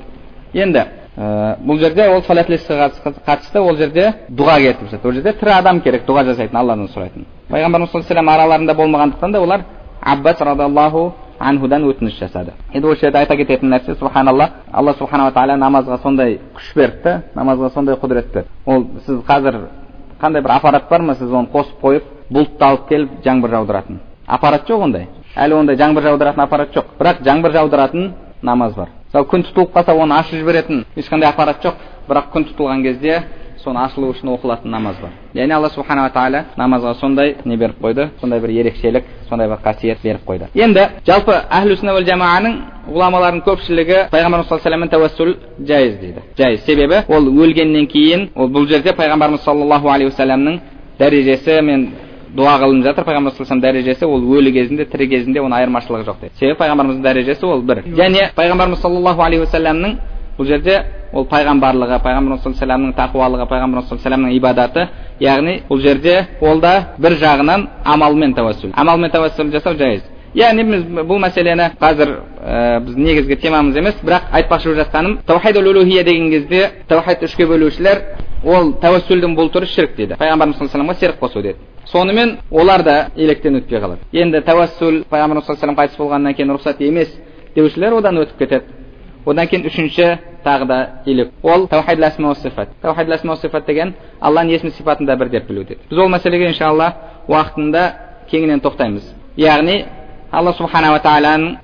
A: Енді ә, бұл жерде ол салатлисқа қатысты ол жерде дұға жатыр. Ол жерде тірі адам керек дұға жасайтын алладан сұрайтын. Пайғамбарымыз саллаллаху араларында болмағандықтан да олар аббас радиаллаху анхудан өтініш жасады. Енді осы жерде айта кететін нәрсе субханалла алла субханала тағала намазға сондай күш берді намазға сондай құдірет берді. Ол сіз қазір қандай бір аппарат бар ма сіз оны қосып қойып бұлтты алып келіп жаңбыр жаудыратын? Аппарат жоқ ондай. Әлі ондай жаңбыр жаудыратын аппарат жоқ. Бірақ жаңбыр жаудыратын намаз бар. Мысалы күн тұтылып қалса оны ашып жіберетін ешқандай аппарат жоқ. Бірақ күн тұтылған кезде соны ашылу үшін оқылатын намаз бар. Яғни алла субханала тағала намазға сондай не беріп қойды? Сондай бір ерекшелік сондай бір қасиет беріп қойды. Енді жалпы әхлі сүнна жамааның ғұламалардың көпшілігі пайғамбарымыз саллаллаху алейhi вассаламмен жайыз дейді. Жайыз. Себебі ол өлгеннен кейін ол бұл жерде пайғамбарымыз саллаллаху алейхи уассаламның дәрежесі мен дұға қылынып жатыр. Пайғамбар саллаллаху дәрежесі ол өлі кезінде тірі кезінде оның айырмашылығы жоқ дейді себебі пайғамбарымыздың дәрежесі ол бір. Және пайғамбарымыз саллаллаху алейхи уассаламның бұл жерде ол пайғамбарлығы пайғамбарымыз саллаллаху алейхи тақуалығы пайғамбарымыз саллаллаху алейhi ибадаты яғни бұл жерде ол да бір жағынан амалмен тәуәссүл амалмен тәуәссүл жасау жайыз. Яғни біз бұл мәселені қазір ә, біз негізгі темамыз емес бірақ айтпақшы болып жатқаным таухид деген кезде таухид үшке бөлушілер ол тәуәссүлдің бұл түрі шірк дейді. Пайғамбарымыз саллаллаху алейhi серік қосу деді. Сонымен олар да електен өтпей қалады. Енді тәуәссүл пайғамбарымыз саллаллаху алейhi қайтыс болғаннан кейін рұқсат емес деушілер одан өтіп кетеді. Одан кейін үшінші тағы да елек. Ол таухид сифат. Таухид сифат деген алланың есім сипатын да бір деп білу деді. Біз ол мәселеге иншалла уақытында кеңінен тоқтаймыз. Яғни алла субханала тағаланың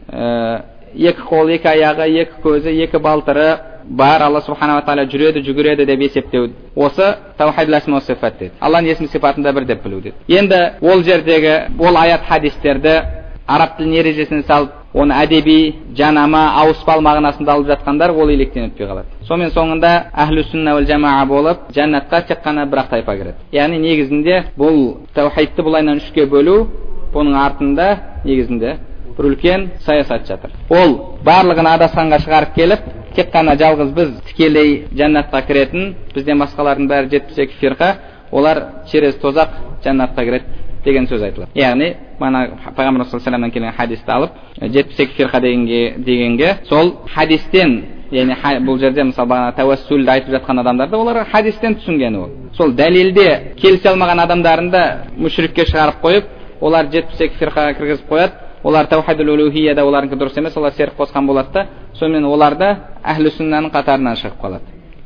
A: екі қол екі аяғы екі көзі екі балтыры бар алла субханала тағала жүреді жүгіреді деп есептеу осы таухид сифат деді алланың есім сипатында бір деп білу деді енді ол жердегі ол аят хадистерді араб тілінің ережесіне салып оны әдеби жанама ауыспалы мағынасында алып жатқандар ол електен өтпей қалады сонымен соңында әхлі сүнна жамаа болып жәннатқа тек қана бір ақ тайпа кіреді яғни негізінде бұл таухидты былайынан үшке бөлу бұның артында негізінде бір үлкен саясат жатыр ол барлығын адасқанға шығарып келіп тек қана жалғыз біз тікелей жәннатқа кіретін бізден басқалардың бәрі жетпіс екі фирқа олар через тозақ жәннатқа кіреді деген сөз айтылады яғни мана пайғамбар саллаллаху келген хадисті алып жетпіс екі фирқа дегенге дегенге сол хадистен яғни бұл жерде мысалы бағана тәуәссүлді айтып жатқан адамдарды олар хадистен түсінгені ол сол дәлелде келісе алмаған адамдарын да мүшрикке шығарып қойып олар жетпіс екі фирқаға кіргізіп қояды олар таухидул улухияда олардікі дұрыс емес олар серік қосқан болады да сонымен олар да әхлі сүннаның қатарынан шығып қалады.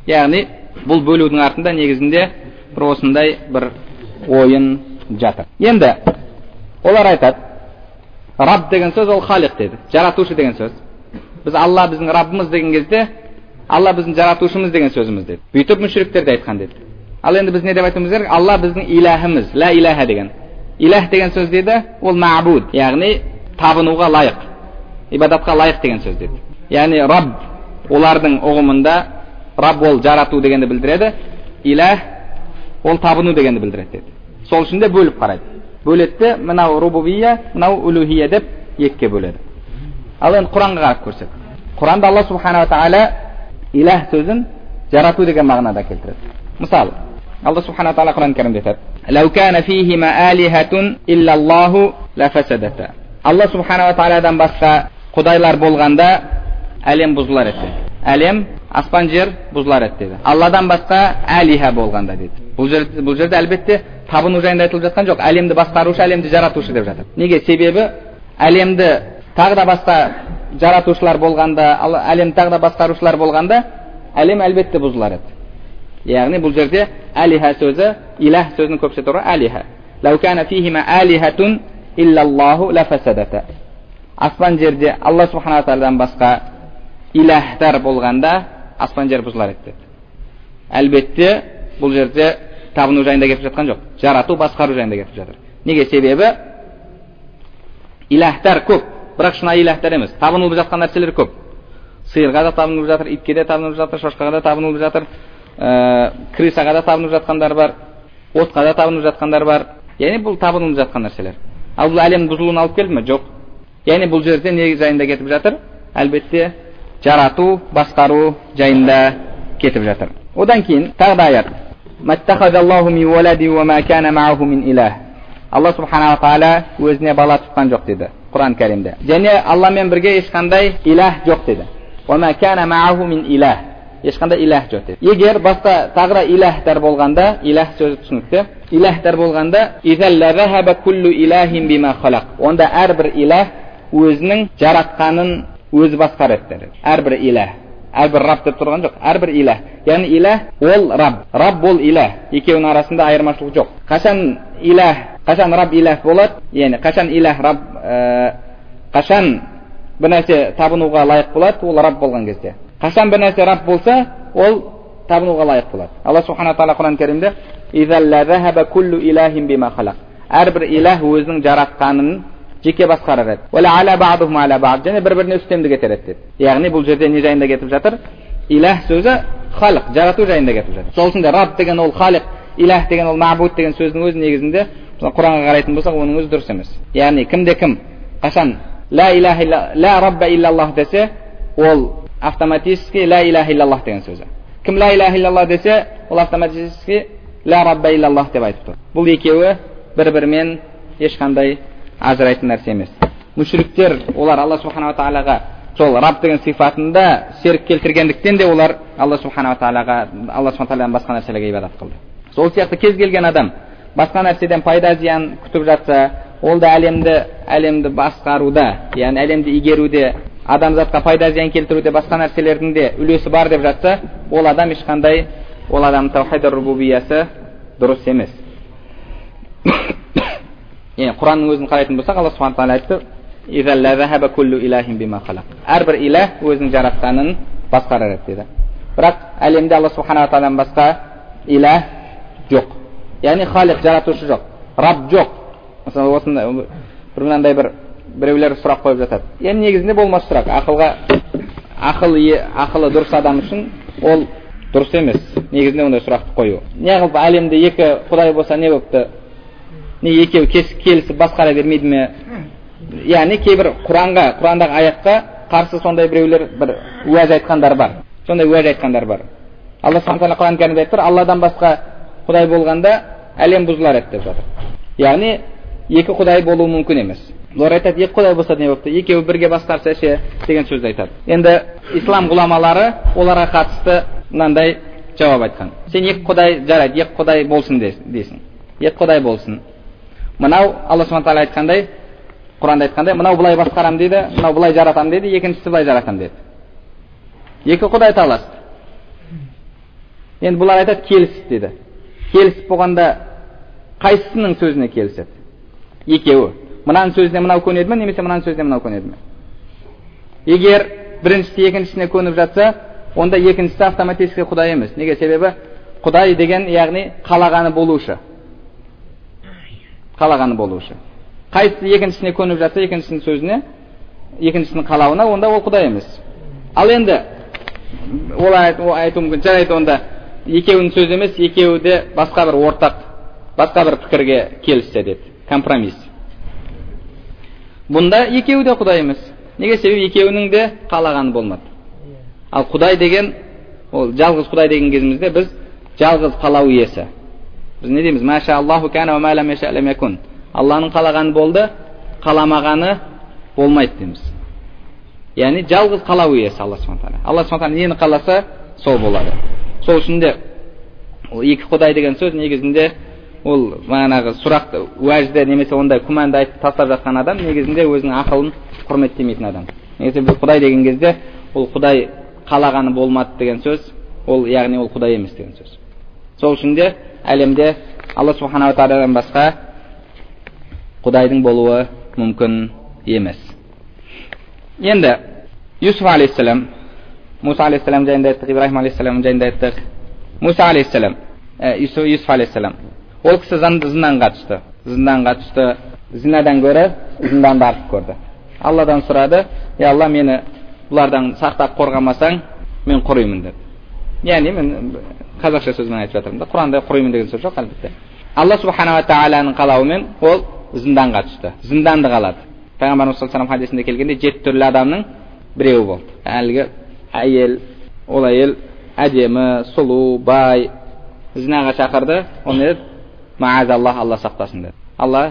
A: Яғни бұл бөлудің артында негізінде бір осындай бір ойын жатыр. Енді олар айтады раб деген сөз ол халиқ деді жаратушы деген сөз. Біз алла біздің раббымыз деген кезде алла біздің жаратушымыз деген сөзіміз деді бүйтіп мүшриктер де айтқан деді ал енді біз не деп айтуымыз керек? Алла біздің иләһіміз лә иләһә деген. Иләһ деген сөз деді ол мәбуд яғни табынуға лайық. Ибадатқа лайық деген сөз деді яғни раб олардың ұғымында раб ол жарату дегенді білдіреді иләх ол табыну дегенді білдіреді деді сол үшін де бөліп қарайды. Бөледі де мынау рубубия мынау улухия деп екіге бөледі. Ал енді құранға қарап көрсек. Құранда алла субханала тағала иләх сөзін жарату деген мағынада келтіреді. Мысалы алла субхана тағала құран кәрімде айтады. Алла субханала тағаладан басқа құдайлар болғанда әлем бұзылар еді әлем аспан жер бұзылар еді деді алладан басқа әлиха болғанда деді бұл жерде, бұл жерде әлбетте табыну жайында айтылып жатқан жоқ әлемді басқарушы әлемді жаратушы деп жатыр неге себебі әлемді тағы да басқа жаратушылар болғанда әлемді тағы да басқарушылар болғанда әлем әлбетте бұзылар еді яғни бұл жерде әлиха сөзі иләх сөзінің көпше торы әлиха illallahu. Аспан жерде Алла субхана тағаладан басқа иләһтар болғанда аспан жер бұзылар еді деді. Әлбетте бұл жерде табыну жайында кетіп жатқан жоқ. Жарату, басқару жайында кетіп жатыр. Неге себебі иләһтар көп, бірақ шынайы иләхтар емес. Табынылып жатқан нәрселер көп. Сиырға да табынылып жатыр, итке де табынылып жатыр, шошқаға да табынылып жатыр, ә, крысаға да табынып жатқандар бар, отқа да табынып жатқандар бар. Яғни бұл табынылып жатқан нәрселер ал бұл әлемнің бұзылуына алып келді ме? Жоқ. Яғни бұл жерде не жайында кетіп жатыр? Әлбетте жарату басқару жайында кетіп жатыр. Одан кейін тағы да аят. Алла субханала тағала өзіне бала тұтқан жоқ деді құран кәрімде. Және алламен бірге ешқандай иләх жоқ деді. Ешқандай иләх жоқ деді егер басқа тағы да иләхтар болғанда иләх сөзі түсінікті иләхтар болғанда онда әрбір иләх өзінің жаратқанын өзі басқарады деді әрбір иләх әрбір раб деп тұрған жоқ әрбір иләх яғни иләх ол раб раб ол иләх екеуінің арасында айырмашылық жоқ қашан иләх қашан раб иләх болады яғни қашан иләх раб ә, қашан бір нәрсе табынуға лайық болады ол раб болған кезде қашан бір нәрсе раб болса ол табынуға лайық болады алла субхана тағала құран кәрімде әрбір иләх өзінің жаратқанын жеке басқарар еді және бір біріне үстемдік етер еді деді яғни бұл жерде не жайында кетіп жатыр иләх сөзі халық жарату жайында кетіп жатыр сол үшін де раб деген ол халық иләх деген ол мабуд деген сөздің өзі негізінде құранға қарайтын болсақ оның өзі дұрыс емес яғни кімде кім қашан ля иляха ля рабба иллаллах десе ол автоматически ля иляха иллаллах деген сөзі кім ля иляха иллаллах десе ол автоматически ля рабба иллаллах деп айтып тұр бұл екеуі бір бірімен ешқандай ажырайтын нәрсе емес мүшриктер олар алла субханала тағалаға сол раб деген сипатында серік келтіргендіктен де олар алла субханала тағалаға алла субхан тағаладан басқа нәрселерге ибадат қылды сол сияқты кез келген адам басқа нәрседен пайда зиян күтіп жатса ол да әлемді әлемді басқаруда яғни әлемді игеруде адамзатқа пайда зиян келтіруде басқа нәрселердің де үлесі бар деп жатса ол адам ешқандай ол адамның таухид рубубиясы дұрыс емес яғни құранның өзін қарайтын болсақ алла субхан тағала айтты әрбір иләх өзінің жаратқанын басқарар еді деді бірақ әлемде алла субханала тағаладан басқа иләх жоқ яғни халық жаратушы жоқ раб жоқ мысалы осындай бір мынандай бір біреулер сұрақ қойып жатады. Енді негізінде болмас сұрақ. Ақылға ақыл ақылы дұрыс адам үшін ол дұрыс емес. Негізінде ондай сұрақты қою. Неғып әлемде екі құдай болса не болыпты? Не екеуі келісіп басқара бермейді ме? Яғни кейбір құранға құрандағы аятқа қарсы сондай біреулер бір уәж айтқандар бар. Сондай уәж айтқандар бар. Алла субхан тағала құран кәрімде айтып тұр алладан басқа құдай болғанда әлем бұзылар еді деп жатыр. Яғни екі құдай болуы мүмкін емес. Олар айтады екі құдай болса не болыпты екеуі бірге басқарса ше? Деген сөзді айтады. Енді ислам ғұламалары оларға қатысты мынандай жауап айтқан. Сен екі құдай жарайды екі құдай болсын дейсің екі құдай болсын. Мынау алла субхан тағала айтқандай құранда айтқандай мынау былай басқарамын дейді мынау былай жаратамын дейді екіншісі былай жаратамын деді. Екі құдай таласты енді бұлар айтады келісті дейді. Келісіп болғанда қайсысының сөзіне келіседі? Екеуі мынаның сөзіне мынау көнеді ме немесе мынаның сөзіне мынау көнеді ме егер біріншісі екіншісіне көніп жатса онда екіншісі автоматически құдай емес неге себебі құдай деген яғни қалағаны болушы қалағаны болушы қайсысы екіншісіне көніп жатса екіншісінің сөзіне екіншісінің қалауына онда ол құдай емес ал енді олай айту мүмкін жарайды онда екеуінің сөзі емес екеуі де басқа бір ортақ басқа бір пікірге келіссе деді компромисс. Бұнда екеуі де құдай емес. Неге себебі екеуінің де қалағаны болмады. Ал құдай деген ол жалғыз құдай деген кезімізде біз жалғыз қалау иесі. Біз не дейміз? Алланың қалағаны болды қаламағаны болмайды дейміз. Яғни жалғыз қалау иесі алла субхан тағала. Алла субхан тағала нені қаласа сол болады. Сол үшін де екі құдай деген сөз негізінде ол бағанағы сұрақты уәжді немесе ондай күмәнді айтып тастап жатқан адам негізінде өзінің ақылын құрметтемейтін адам. Негізі біз құдай деген кезде ол құдай қалағаны болмады деген сөз ол яғни ол құдай емес деген сөз. Сол үшін де әлемде алла субханала тағаладан басқа құдайдың болуы мүмкін емес. Енді юсуф алейхисалам мұса алейхисалам жайында айттық ибраһим алейхисалам жайында айттық. Мұса алейхисалам юсуф алейхисалам ол кісі зынданға түсті зынданға түсті зінадан гөрі зынданды артық көрді. Алладан сұрады е алла мені бұлардан сақтап қорғамасаң мен құримын деді яғни мен қазақша сөзбен айтып жатырмын да құранда құримын деген сөз жоқ әлбетте. Алла субханала тағаланың қалауымен ол зынданға түсті зынданды қалады пайғамбарымыз саллаллаху алейhi хадисінде келгенде жеті түрлі адамның біреуі болды. Әлгі әйел ол әйел әдемі сұлу бай. Зінаға шақырды ол не маазаллах алла сақтасын деді алла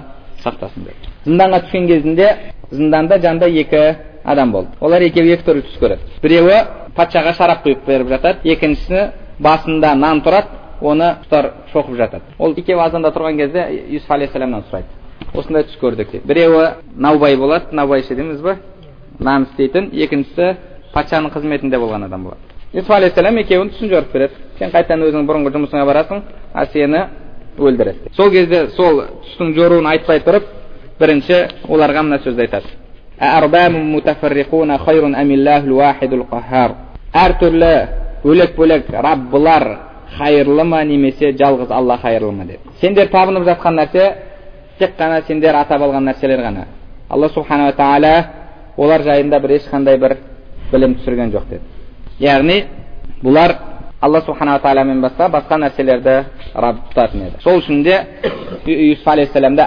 A: сақтасын деді зынданға түскен кезінде зынданда жанында екі адам болды олар екеуі екі түрлі түс көреді біреуі патшаға шарап құйып беріп жатады екіншісі басында нан тұрады оны ұстар шоқып жатады ол екеуі азанда тұрған кезде юсуф алейхисаламнан сұрайды осындай түс көрдік дейді біреуі наубай болады наубайшы дейміз ба нан істейтін екіншісі патшаның қызметінде болған адам болады юсуф алейхисалам екеуінің түсін жорып береді сен қайтадан өзің бұрынғы жұмысыңа барасың а сені өлтіреді. Сол кезде сол түстің жоруын айтпай тұрып бірінші оларға мына сөзді айтады. Әртүрлі бөлек бөлек раббылар қайырлы ма немесе жалғыз алла қайырлы ма? деп. Сендер табынып жатқан нәрсе тек қана сендер атап алған нәрселер ғана. Алла субханала тағала олар жайында бір ешқандай бір білім түсірген жоқ деді. Яғни бұлар алла субханала тағаламен басқа басқа нәрселерді раб тұтатын еді сол үшін де юсуф алейхисаламда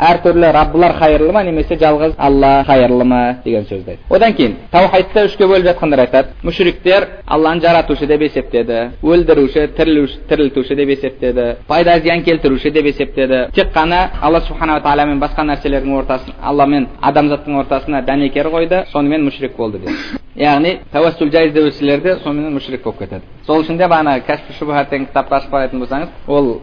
A: әртүрлі раббылар қайырлы ма немесе жалғыз алла қайырлы ма деген сөзді айтты одан кейін таухидты үшке бөліп жатқандар айтады мүшриктер алланы жаратушы деп есептеді өлтіруші тірілтуші деп есептеді пайда зиян келтіруші деп есептеді тек қана алла субханала тағала мен басқа нәрселердің ортасын алла мен адамзаттың ортасына дәнекер қойды сонымен мүшрик болды деді яғни тәуәссүл жайыз деушілер сонымен мүшрик болып кетеді сол үшін де бағана кәшфі шубхат деген кітапты ашып қарайтын болсаңыз ол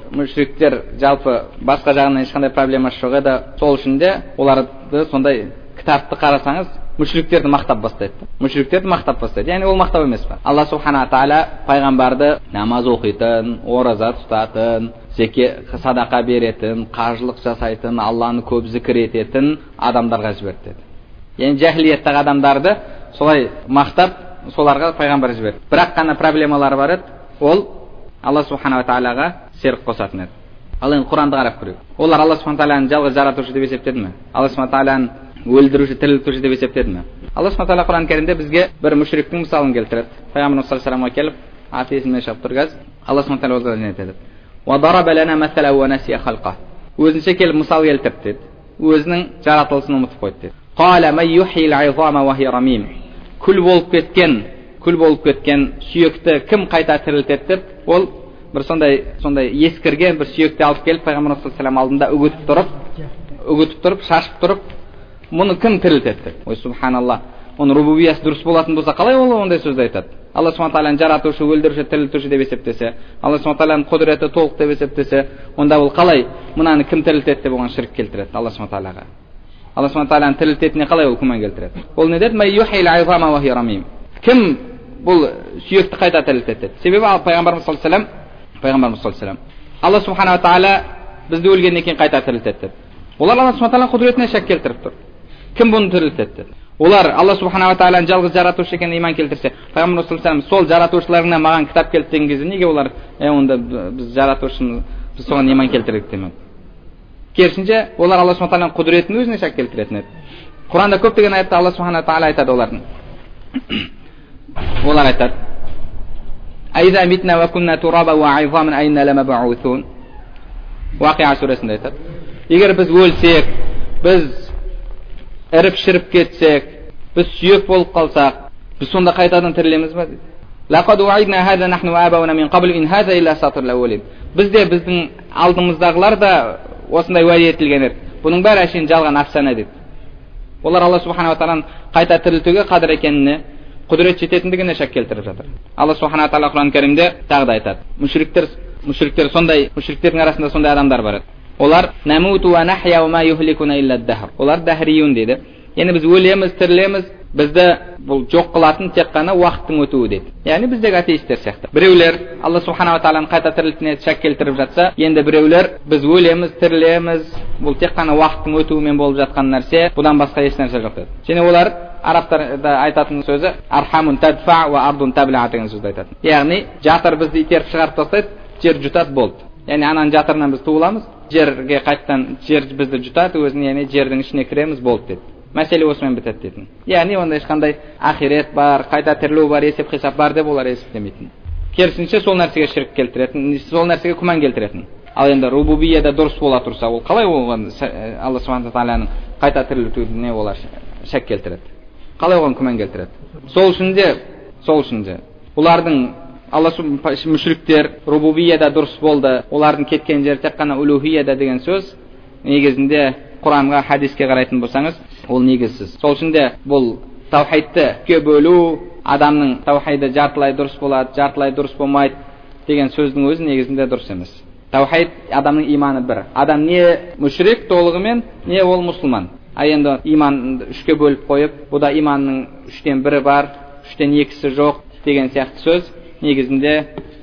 A: мүшриктер жалпы басқа жағынан ешқандай проблемасы жоқ еді сол үшін де оларды сондай кітапты қарасаңыз мүшриктерді мақтап бастайды мүшриктерді мақтап бастайды. Яғни ол мақтау емес па алла субхана тағала пайғамбарды намаз оқитын ораза тұтатын зеке садақа беретін қажылық жасайтын алланы көп зікір ететін адамдарға жіберді деді яғни жахилияттағы адамдарды солай мақтап соларға пайғамбар жіберді бірақ қана проблемалары бар еді. Ол алла субханала тағалаға серік қосатын еді. Ал енді құранды қарап көрейік. Олар алла субхан тағаланы жалғыз жаратушы деп есептеді ме алла субхан тағаланы өлтіруші тірілтуші деп есептеді ме алла субхан тағала құран кәрімде бізге бір мүшриктің мысалын келтіреді. Пайғамбарымыз саллаллаху алейхи келіп аты есімнен шығып тұр қазір алла субхан тағала өзінше келіп мысал келтірді деді. Өзінің жаратылысын ұмытып қойды деді. Күл болып кеткен күл болып кеткен сүйекті кім қайта тірілтеді? деп ол бір сондай сондай ескірген бір сүйекті алып келіп пайғамбар саллаллаху алдында үгітіп тұрып үгітіп тұрып шашып тұрып мұны кім тірілтеді? Деп ой субханалла оның рубубиясы дұрыс болатын болса қалай ол ондай сөзді айтады? Алла субхан тағаланы жаратушы өлтіруші тірілтуші деп есептесе алла субхан тағаланың құдіреті толық деп есептесе онда ол қалай? Мынаны кім тірілтеді деп оған шірк келтіреді алла субхан тағалаға. Алла субхан тағаланы тірілтетініне қалай ол күмән келтіреді? Ол не деді? Кім бұл сүйекті қайта тірілтеді деді? Себебі пайғамбарымыз саллаллаху алейhi пайғамбарымыз саллаллаху алейhi алла субханала тағала бізді өлгеннен кейін қайта тірілтеді деді олар алла субхан тағаланың құдіретіне шәк келтіріп тұр кім бұны тірілтеді деді олар алла субханала тағаланың жалғыз жаратушы екеніне иман келтірсе пайғамбарымыз саллаллаху сол жаратушыларыңнан маған кітап келді деген кезде неге олар е онда біз жаратушымыз біз соған иман келтірдік демеді керісінше олар алла субхан тағаланың құдіретінің өзіне шәк келтіретін еді құранда көптеген аятта алла субхана тағала айтады олардың олар айтады уақиа сүресінде айтады егер біз өлсек біз іріп шіріп кетсек біз сүйек болып қалсақ біз сонда қайтадан тірілеміз ба дейді біз де біздің алдымыздағылар да осындай уәде етілген еді бұның бәрі әшейін жалған әфсана дейді олар алла субханала тағаланы қайта тірілтуге қадір екеніне құдірет жететіндігіне шәк келтіріп жатыр алла субхана тағала құран кәрімде тағы да айтады мүшриктер мүшриктер сондай мүшриктердің арасында сондай адамдар бар олар олар дәхриюн дейді яғни біз өлеміз тірілеміз бізді бұл жоқ қылатын тек қана уақыттың өтуі деді яғни біздегі атеисттер сияқты біреулер алла субханала тағаланың қайта тірілтіне шәк келтіріп жатса енді біреулер біз өлеміз тірілеміз бұл тек қана уақыттың өтуімен болып жатқан нәрсе бұдан басқа ешнәрсе жоқ деді және олар арабтарда айтатын сөзі архамун тадфа уа ардун табля деген сөзді айтатын яғни жатыр бізді итеріп шығарып тастайды жер жұтады болды яғни ананың жатырынан біз туыламыз жерге қайтадан жер бізді жұтады өзін яғни жердің ішіне кіреміз болды деді мәселе осымен бітеді дейтін яғни онда ешқандай ақирет бар қайта тірілу бар есеп қисап бар деп олар есептемейтін керісінше сол нәрсеге шірк келтіретін сол нәрсеге күмән келтіретін ал енді рубубияда дұрыс бола тұрса ол қалай оған алла субхана тағаланың қайта тірілтуіне олар шәк келтіреді қалай оған күмән келтіреді? Сол үшін де сол үшін де. Олардың алла мүшриктер рубубияда дұрыс болды. Олардың кеткен жері тек қана улухияда деген сөз. Негізінде құранға хадиске қарайтын болсаңыз ол негізсіз. Сол үшін де бұл таухидты екіге бөлу адамның таухиды жартылай дұрыс болады жартылай дұрыс болмайды деген сөздің өзі негізінде дұрыс емес. Таухид адамның иманы бір. Адам не мүшрик толығымен не ол мұсылман. Ал енді иманды үшке бөліп қойып бұда иманның үштен бірі бар үштен екісі жоқ деген сияқты сөз. Негізінде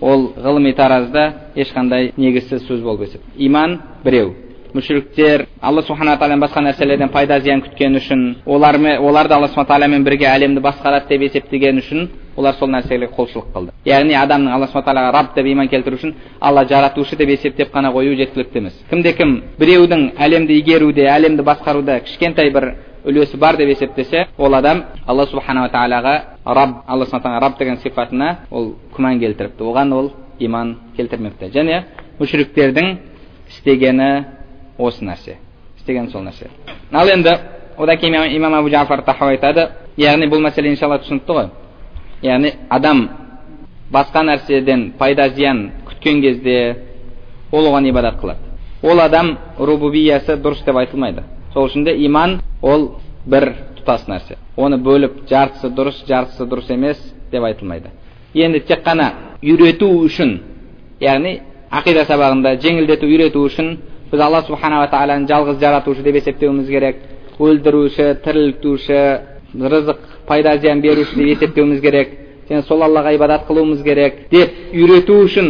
A: ол ғылыми таразда ешқандай негізсіз сөз болып есептеледі иман біреу. Мүшриктер алла субхана тағаладан басқа нәрселерден пайда зиян күткен үшін олар оларды алла субхана тағаламен бірге әлемді басқарады деп есептеген үшін олар сол нәрселерге құлшылық қылды яғни адамның алла субхана тағалаға раб деп иман келтіру үшін алла жаратушы деп есептеп қана қою жеткілікті емес кімде кім біреудің әлемді игеруде әлемді басқаруда кішкентай бір үлесі бар деп есептесе ол адам алла субханала тағалаға раб алла субхана раб деген сипатына ол күмән келтіріпті оған ол иман келтірмепті және мүшриктердің істегені осы нәрсе істеген сол нәрсе ал енді одан кейін имам абу жафар тахау айтады яғни бұл мәселе иншалла түсінікті ғой яғни адам басқа нәрседен пайда зиян күткен кезде ол оған ибадат қылады ол адам рубубиясы дұрыс деп айтылмайды сол үшін де иман ол бір тұтас нәрсе оны бөліп жартысы дұрыс жартысы дұрыс емес деп айтылмайды енді тек қана үйрету үшін яғни ақида сабағында жеңілдету үйрету үшін біз алла субханала тағаланы жалғыз жаратушы деп есептеуіміз керек өлтіруші тірілтуші рызық пайда зиян беруші деп есептеуіміз керек және сол аллаға ибадат қылуымыз керек деп үйрету үшін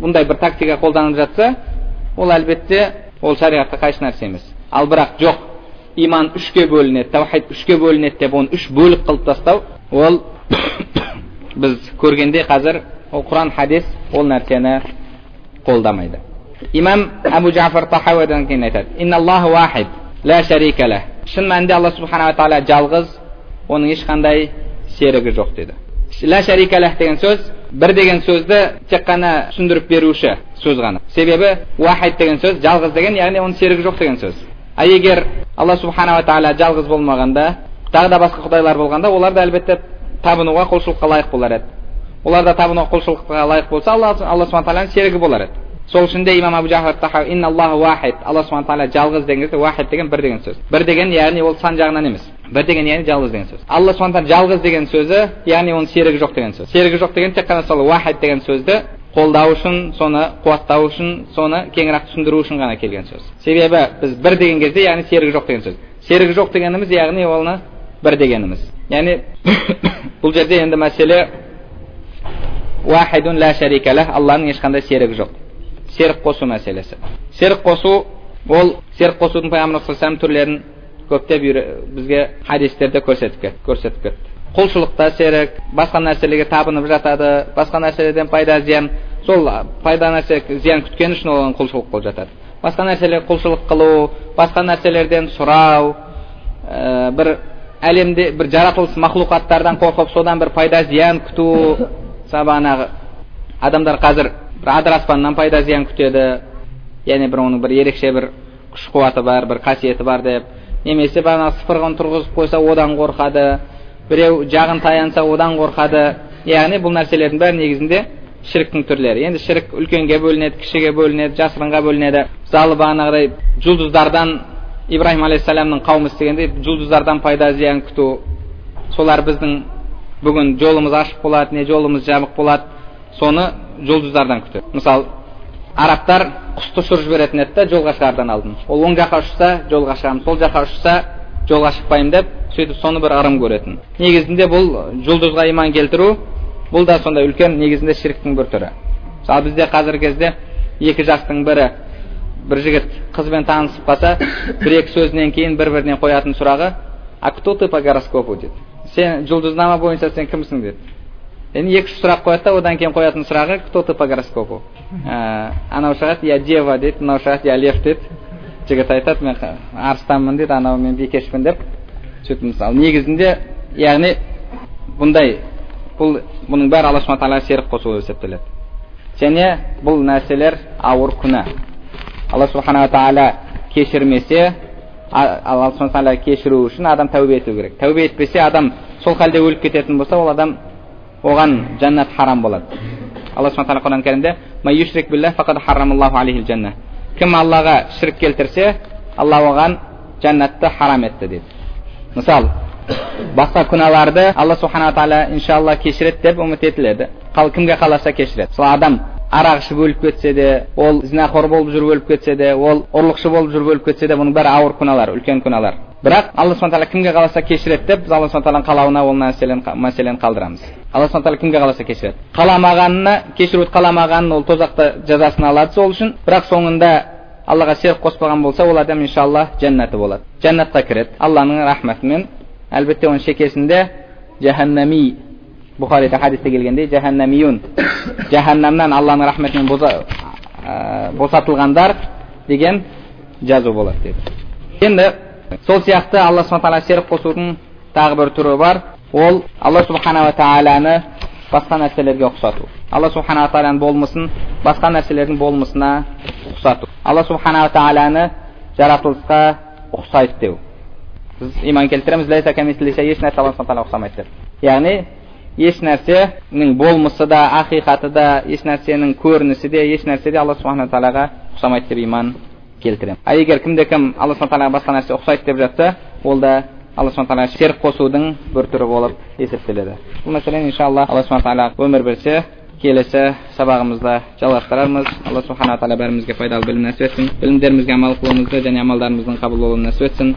A: бұндай бір тактика қолданып жатса ол әлбетте ол шариғатқа қайшы нәрсе емес ал бірақ жоқ иман үшке бөлінеді таухид үшке бөлінеді деп оны үш бөлік қылып тастау ол біз көргенде қазір ол құран хадис ол нәрсені қолдамайды имам әбу жафар тахауидан кейін айтады ла шарика ла шын мәнінде алла субханала тағала жалғыз оның ешқандай серігі жоқ деді ла шарика лах деген сөз бір деген сөзді тек қана түсіндіріп беруші сөз ғана себебі уахид деген сөз жалғыз деген яғни оның серігі жоқ деген сөз ал егер алла субханала тағала жалғыз болмағанда тағы да басқа құдайлар болғанда олар да әлбетте табынуға құлшылыққа лайық болар еді олар да табынуға құлшылыққа лайық болса алла алла субхан тағаланың серігі болар еді сол үшін де имам абу жафар тахау инналлаху уахид алла субхан тағала жалғыз деген кезде уахид деген бір деген сөз. Бір деген яғни ол сан жағынан емес. Бір деген яғни жалғыз деген сөз. Алла субхан тағала жалғыз деген сөзі яғни оның серігі жоқ деген сөз. Серігі жоқ деген тек қана сол уахид деген сөзді қолдау үшін соны қуаттау үшін соны кеңірек түсіндіру үшін ғана келген сөз. Себебі біз бір деген кезде яғни серігі жоқ деген сөз. Серігі жоқ дегеніміз яғни оны бір дегеніміз. Яғни бұл жерде енді мәселе уахидун ла шарика алланың ешқандай серігі жоқ. Серік қосу мәселесі серік қосу ол серік қосудың пайғамбар саллаллаху түрлерін көптеп бізге хадистерде көрсетіп кетті көрсетіп кетті құлшылықта серік басқа нәрселерге табынып жатады басқа нәрселерден пайда зиян сол пайда нәрсе зиян күткен үшін оған құлшылық болып жатады басқа нәрселерге құлшылық қылу басқа нәрселерден сұрау ә, бір әлемде бір жаратылыс мақлұқаттардан қорқып содан бір пайда зиян күту бағанағы адамдар қазір бір адыраспаннан пайда зиян күтеді яғни бір оның бір ерекше бір күш қуаты бар бір қасиеті бар деп немесе бағанағы сыпырғын тұрғызып қойса одан қорқады біреу жағын таянса одан қорқады яғни бұл нәрселердің бәрі негізінде шіріктің түрлері енді шірік үлкенге бөлінеді кішіге бөлінеді жасырынға бөлінеді мысалы бағанағыдай жұлдыздардан ибраһим алейхисаламның қауымы істегендей жұлдыздардан пайда зиян күту солар біздің бүгін жолымыз ашық болады не жолымыз жабық болады соны жұлдыздардан күтеді мысалы арабтар құсты ұшырып жіберетін еді да жолға шығардан алдын. Ол оң жаққа ұшса жолға шығамын сол жаққа ұшса жолға шықпаймын деп сөйтіп соны бір ырым көретін. Негізінде бұл жұлдызға иман келтіру бұл да сондай үлкен негізінде ширктің бір түрі. Мысалы бізде қазіргі кезде екі жақтың бірі бір жігіт қызбен танысып қалса бір екі сөзінен кейін бір біріне қоятын сұрағы а кто ты по гороскопу? дейді сен жұлдызнама бойынша сен кімсің? деді. Енді екі үш сұрақ қояды да одан кейін қоятын сұрағы кто ты по гороскопу? Ә, анау шығады я дева дейді мынау шығады я лев дейді жігіт айтады мен арыстанмын дейді анау мен бикешпін деп сөйтіп мысалы. Негізінде яғни бұндай бұл бұның бәрі алла субхан тағала серік қосу есептеледі. Және бұл нәрселер ауыр күнә. Алла субханала тағала кешірмесе алла субхан тағала кешіру үшін адам тәубе ету керек. Тәубе етпесе адам сол халде өліп кететін болса ол адам оған жәннат харам болады алла субхан тағала құран кәрімде кім аллаға шірік келтірсе алла оған жәннатты харам етті дейді мысалы басқа күнәларды алла субханала тағала иншалла кешіреді деп үміт етіледі кімге қаласа кешіреді сол адам арақ ішіп өліп кетсе де ол зінақор болып жүріп өліп кетсе де ол ұрлықшы болып жүріп өліп кетсе де бұның бәрі ауыр күнәлар үлкен күнәлар. Бірақ алла субхан тағала кімге қаласа кешіреді деп біз алла субхан тағаланың қалауына ол мәселені қалдырамыз. Алла субхан тағала кімге қаласа кешіреді? Қаламағанына кешіруді қаламағанын ол тозақта жазасын алады сол үшін. Бірақ соңында аллаға серік қоспаған болса ол адам иншалла жәннаты болады. Жәннатқа кіреді. Алланың рахметімен әлбетте оның шекесінде жаханнами бұхарида хадисте келгендей жаханнамиюн жаһаннамнан алланың рахметімен босатылғандар деген жазу болады деді енді сол сияқты алла субхан тағала серік қосудың тағы бір түрі бар ол алла субханала тағаланы басқа нәрселерге ұқсату алла субханала тағаланың болмысын басқа нәрселердің болмысына ұқсату алла субханала тағаланы жаратылысқа ұқсайды деу біз иман келтіреміз еш нәрсе алла субхан ұқсамайды деп яғни еш нәрсенің болмысы да ақиқаты да еш нәрсенің көрінісі де еш нәрсе де алла субхана тағалаға ұқсамайды деп иман келтіремін а егер кімде кім алла субхан тағалаға басқа нәрсе ұқсайды деп жатса ол да алла субхан тағалаға серік қосудың бір түрі болып есептеледі бұл мәселені иншалла алла субхан тағала өмір берсе келесі сабағымызда жалғастырармыз алла субхана тағала бәрімізге пайдалы білім нәсіп етсін білімдерімізге амал қылуымызды және амалдарымыздың қабыл болуын нәсіп етсін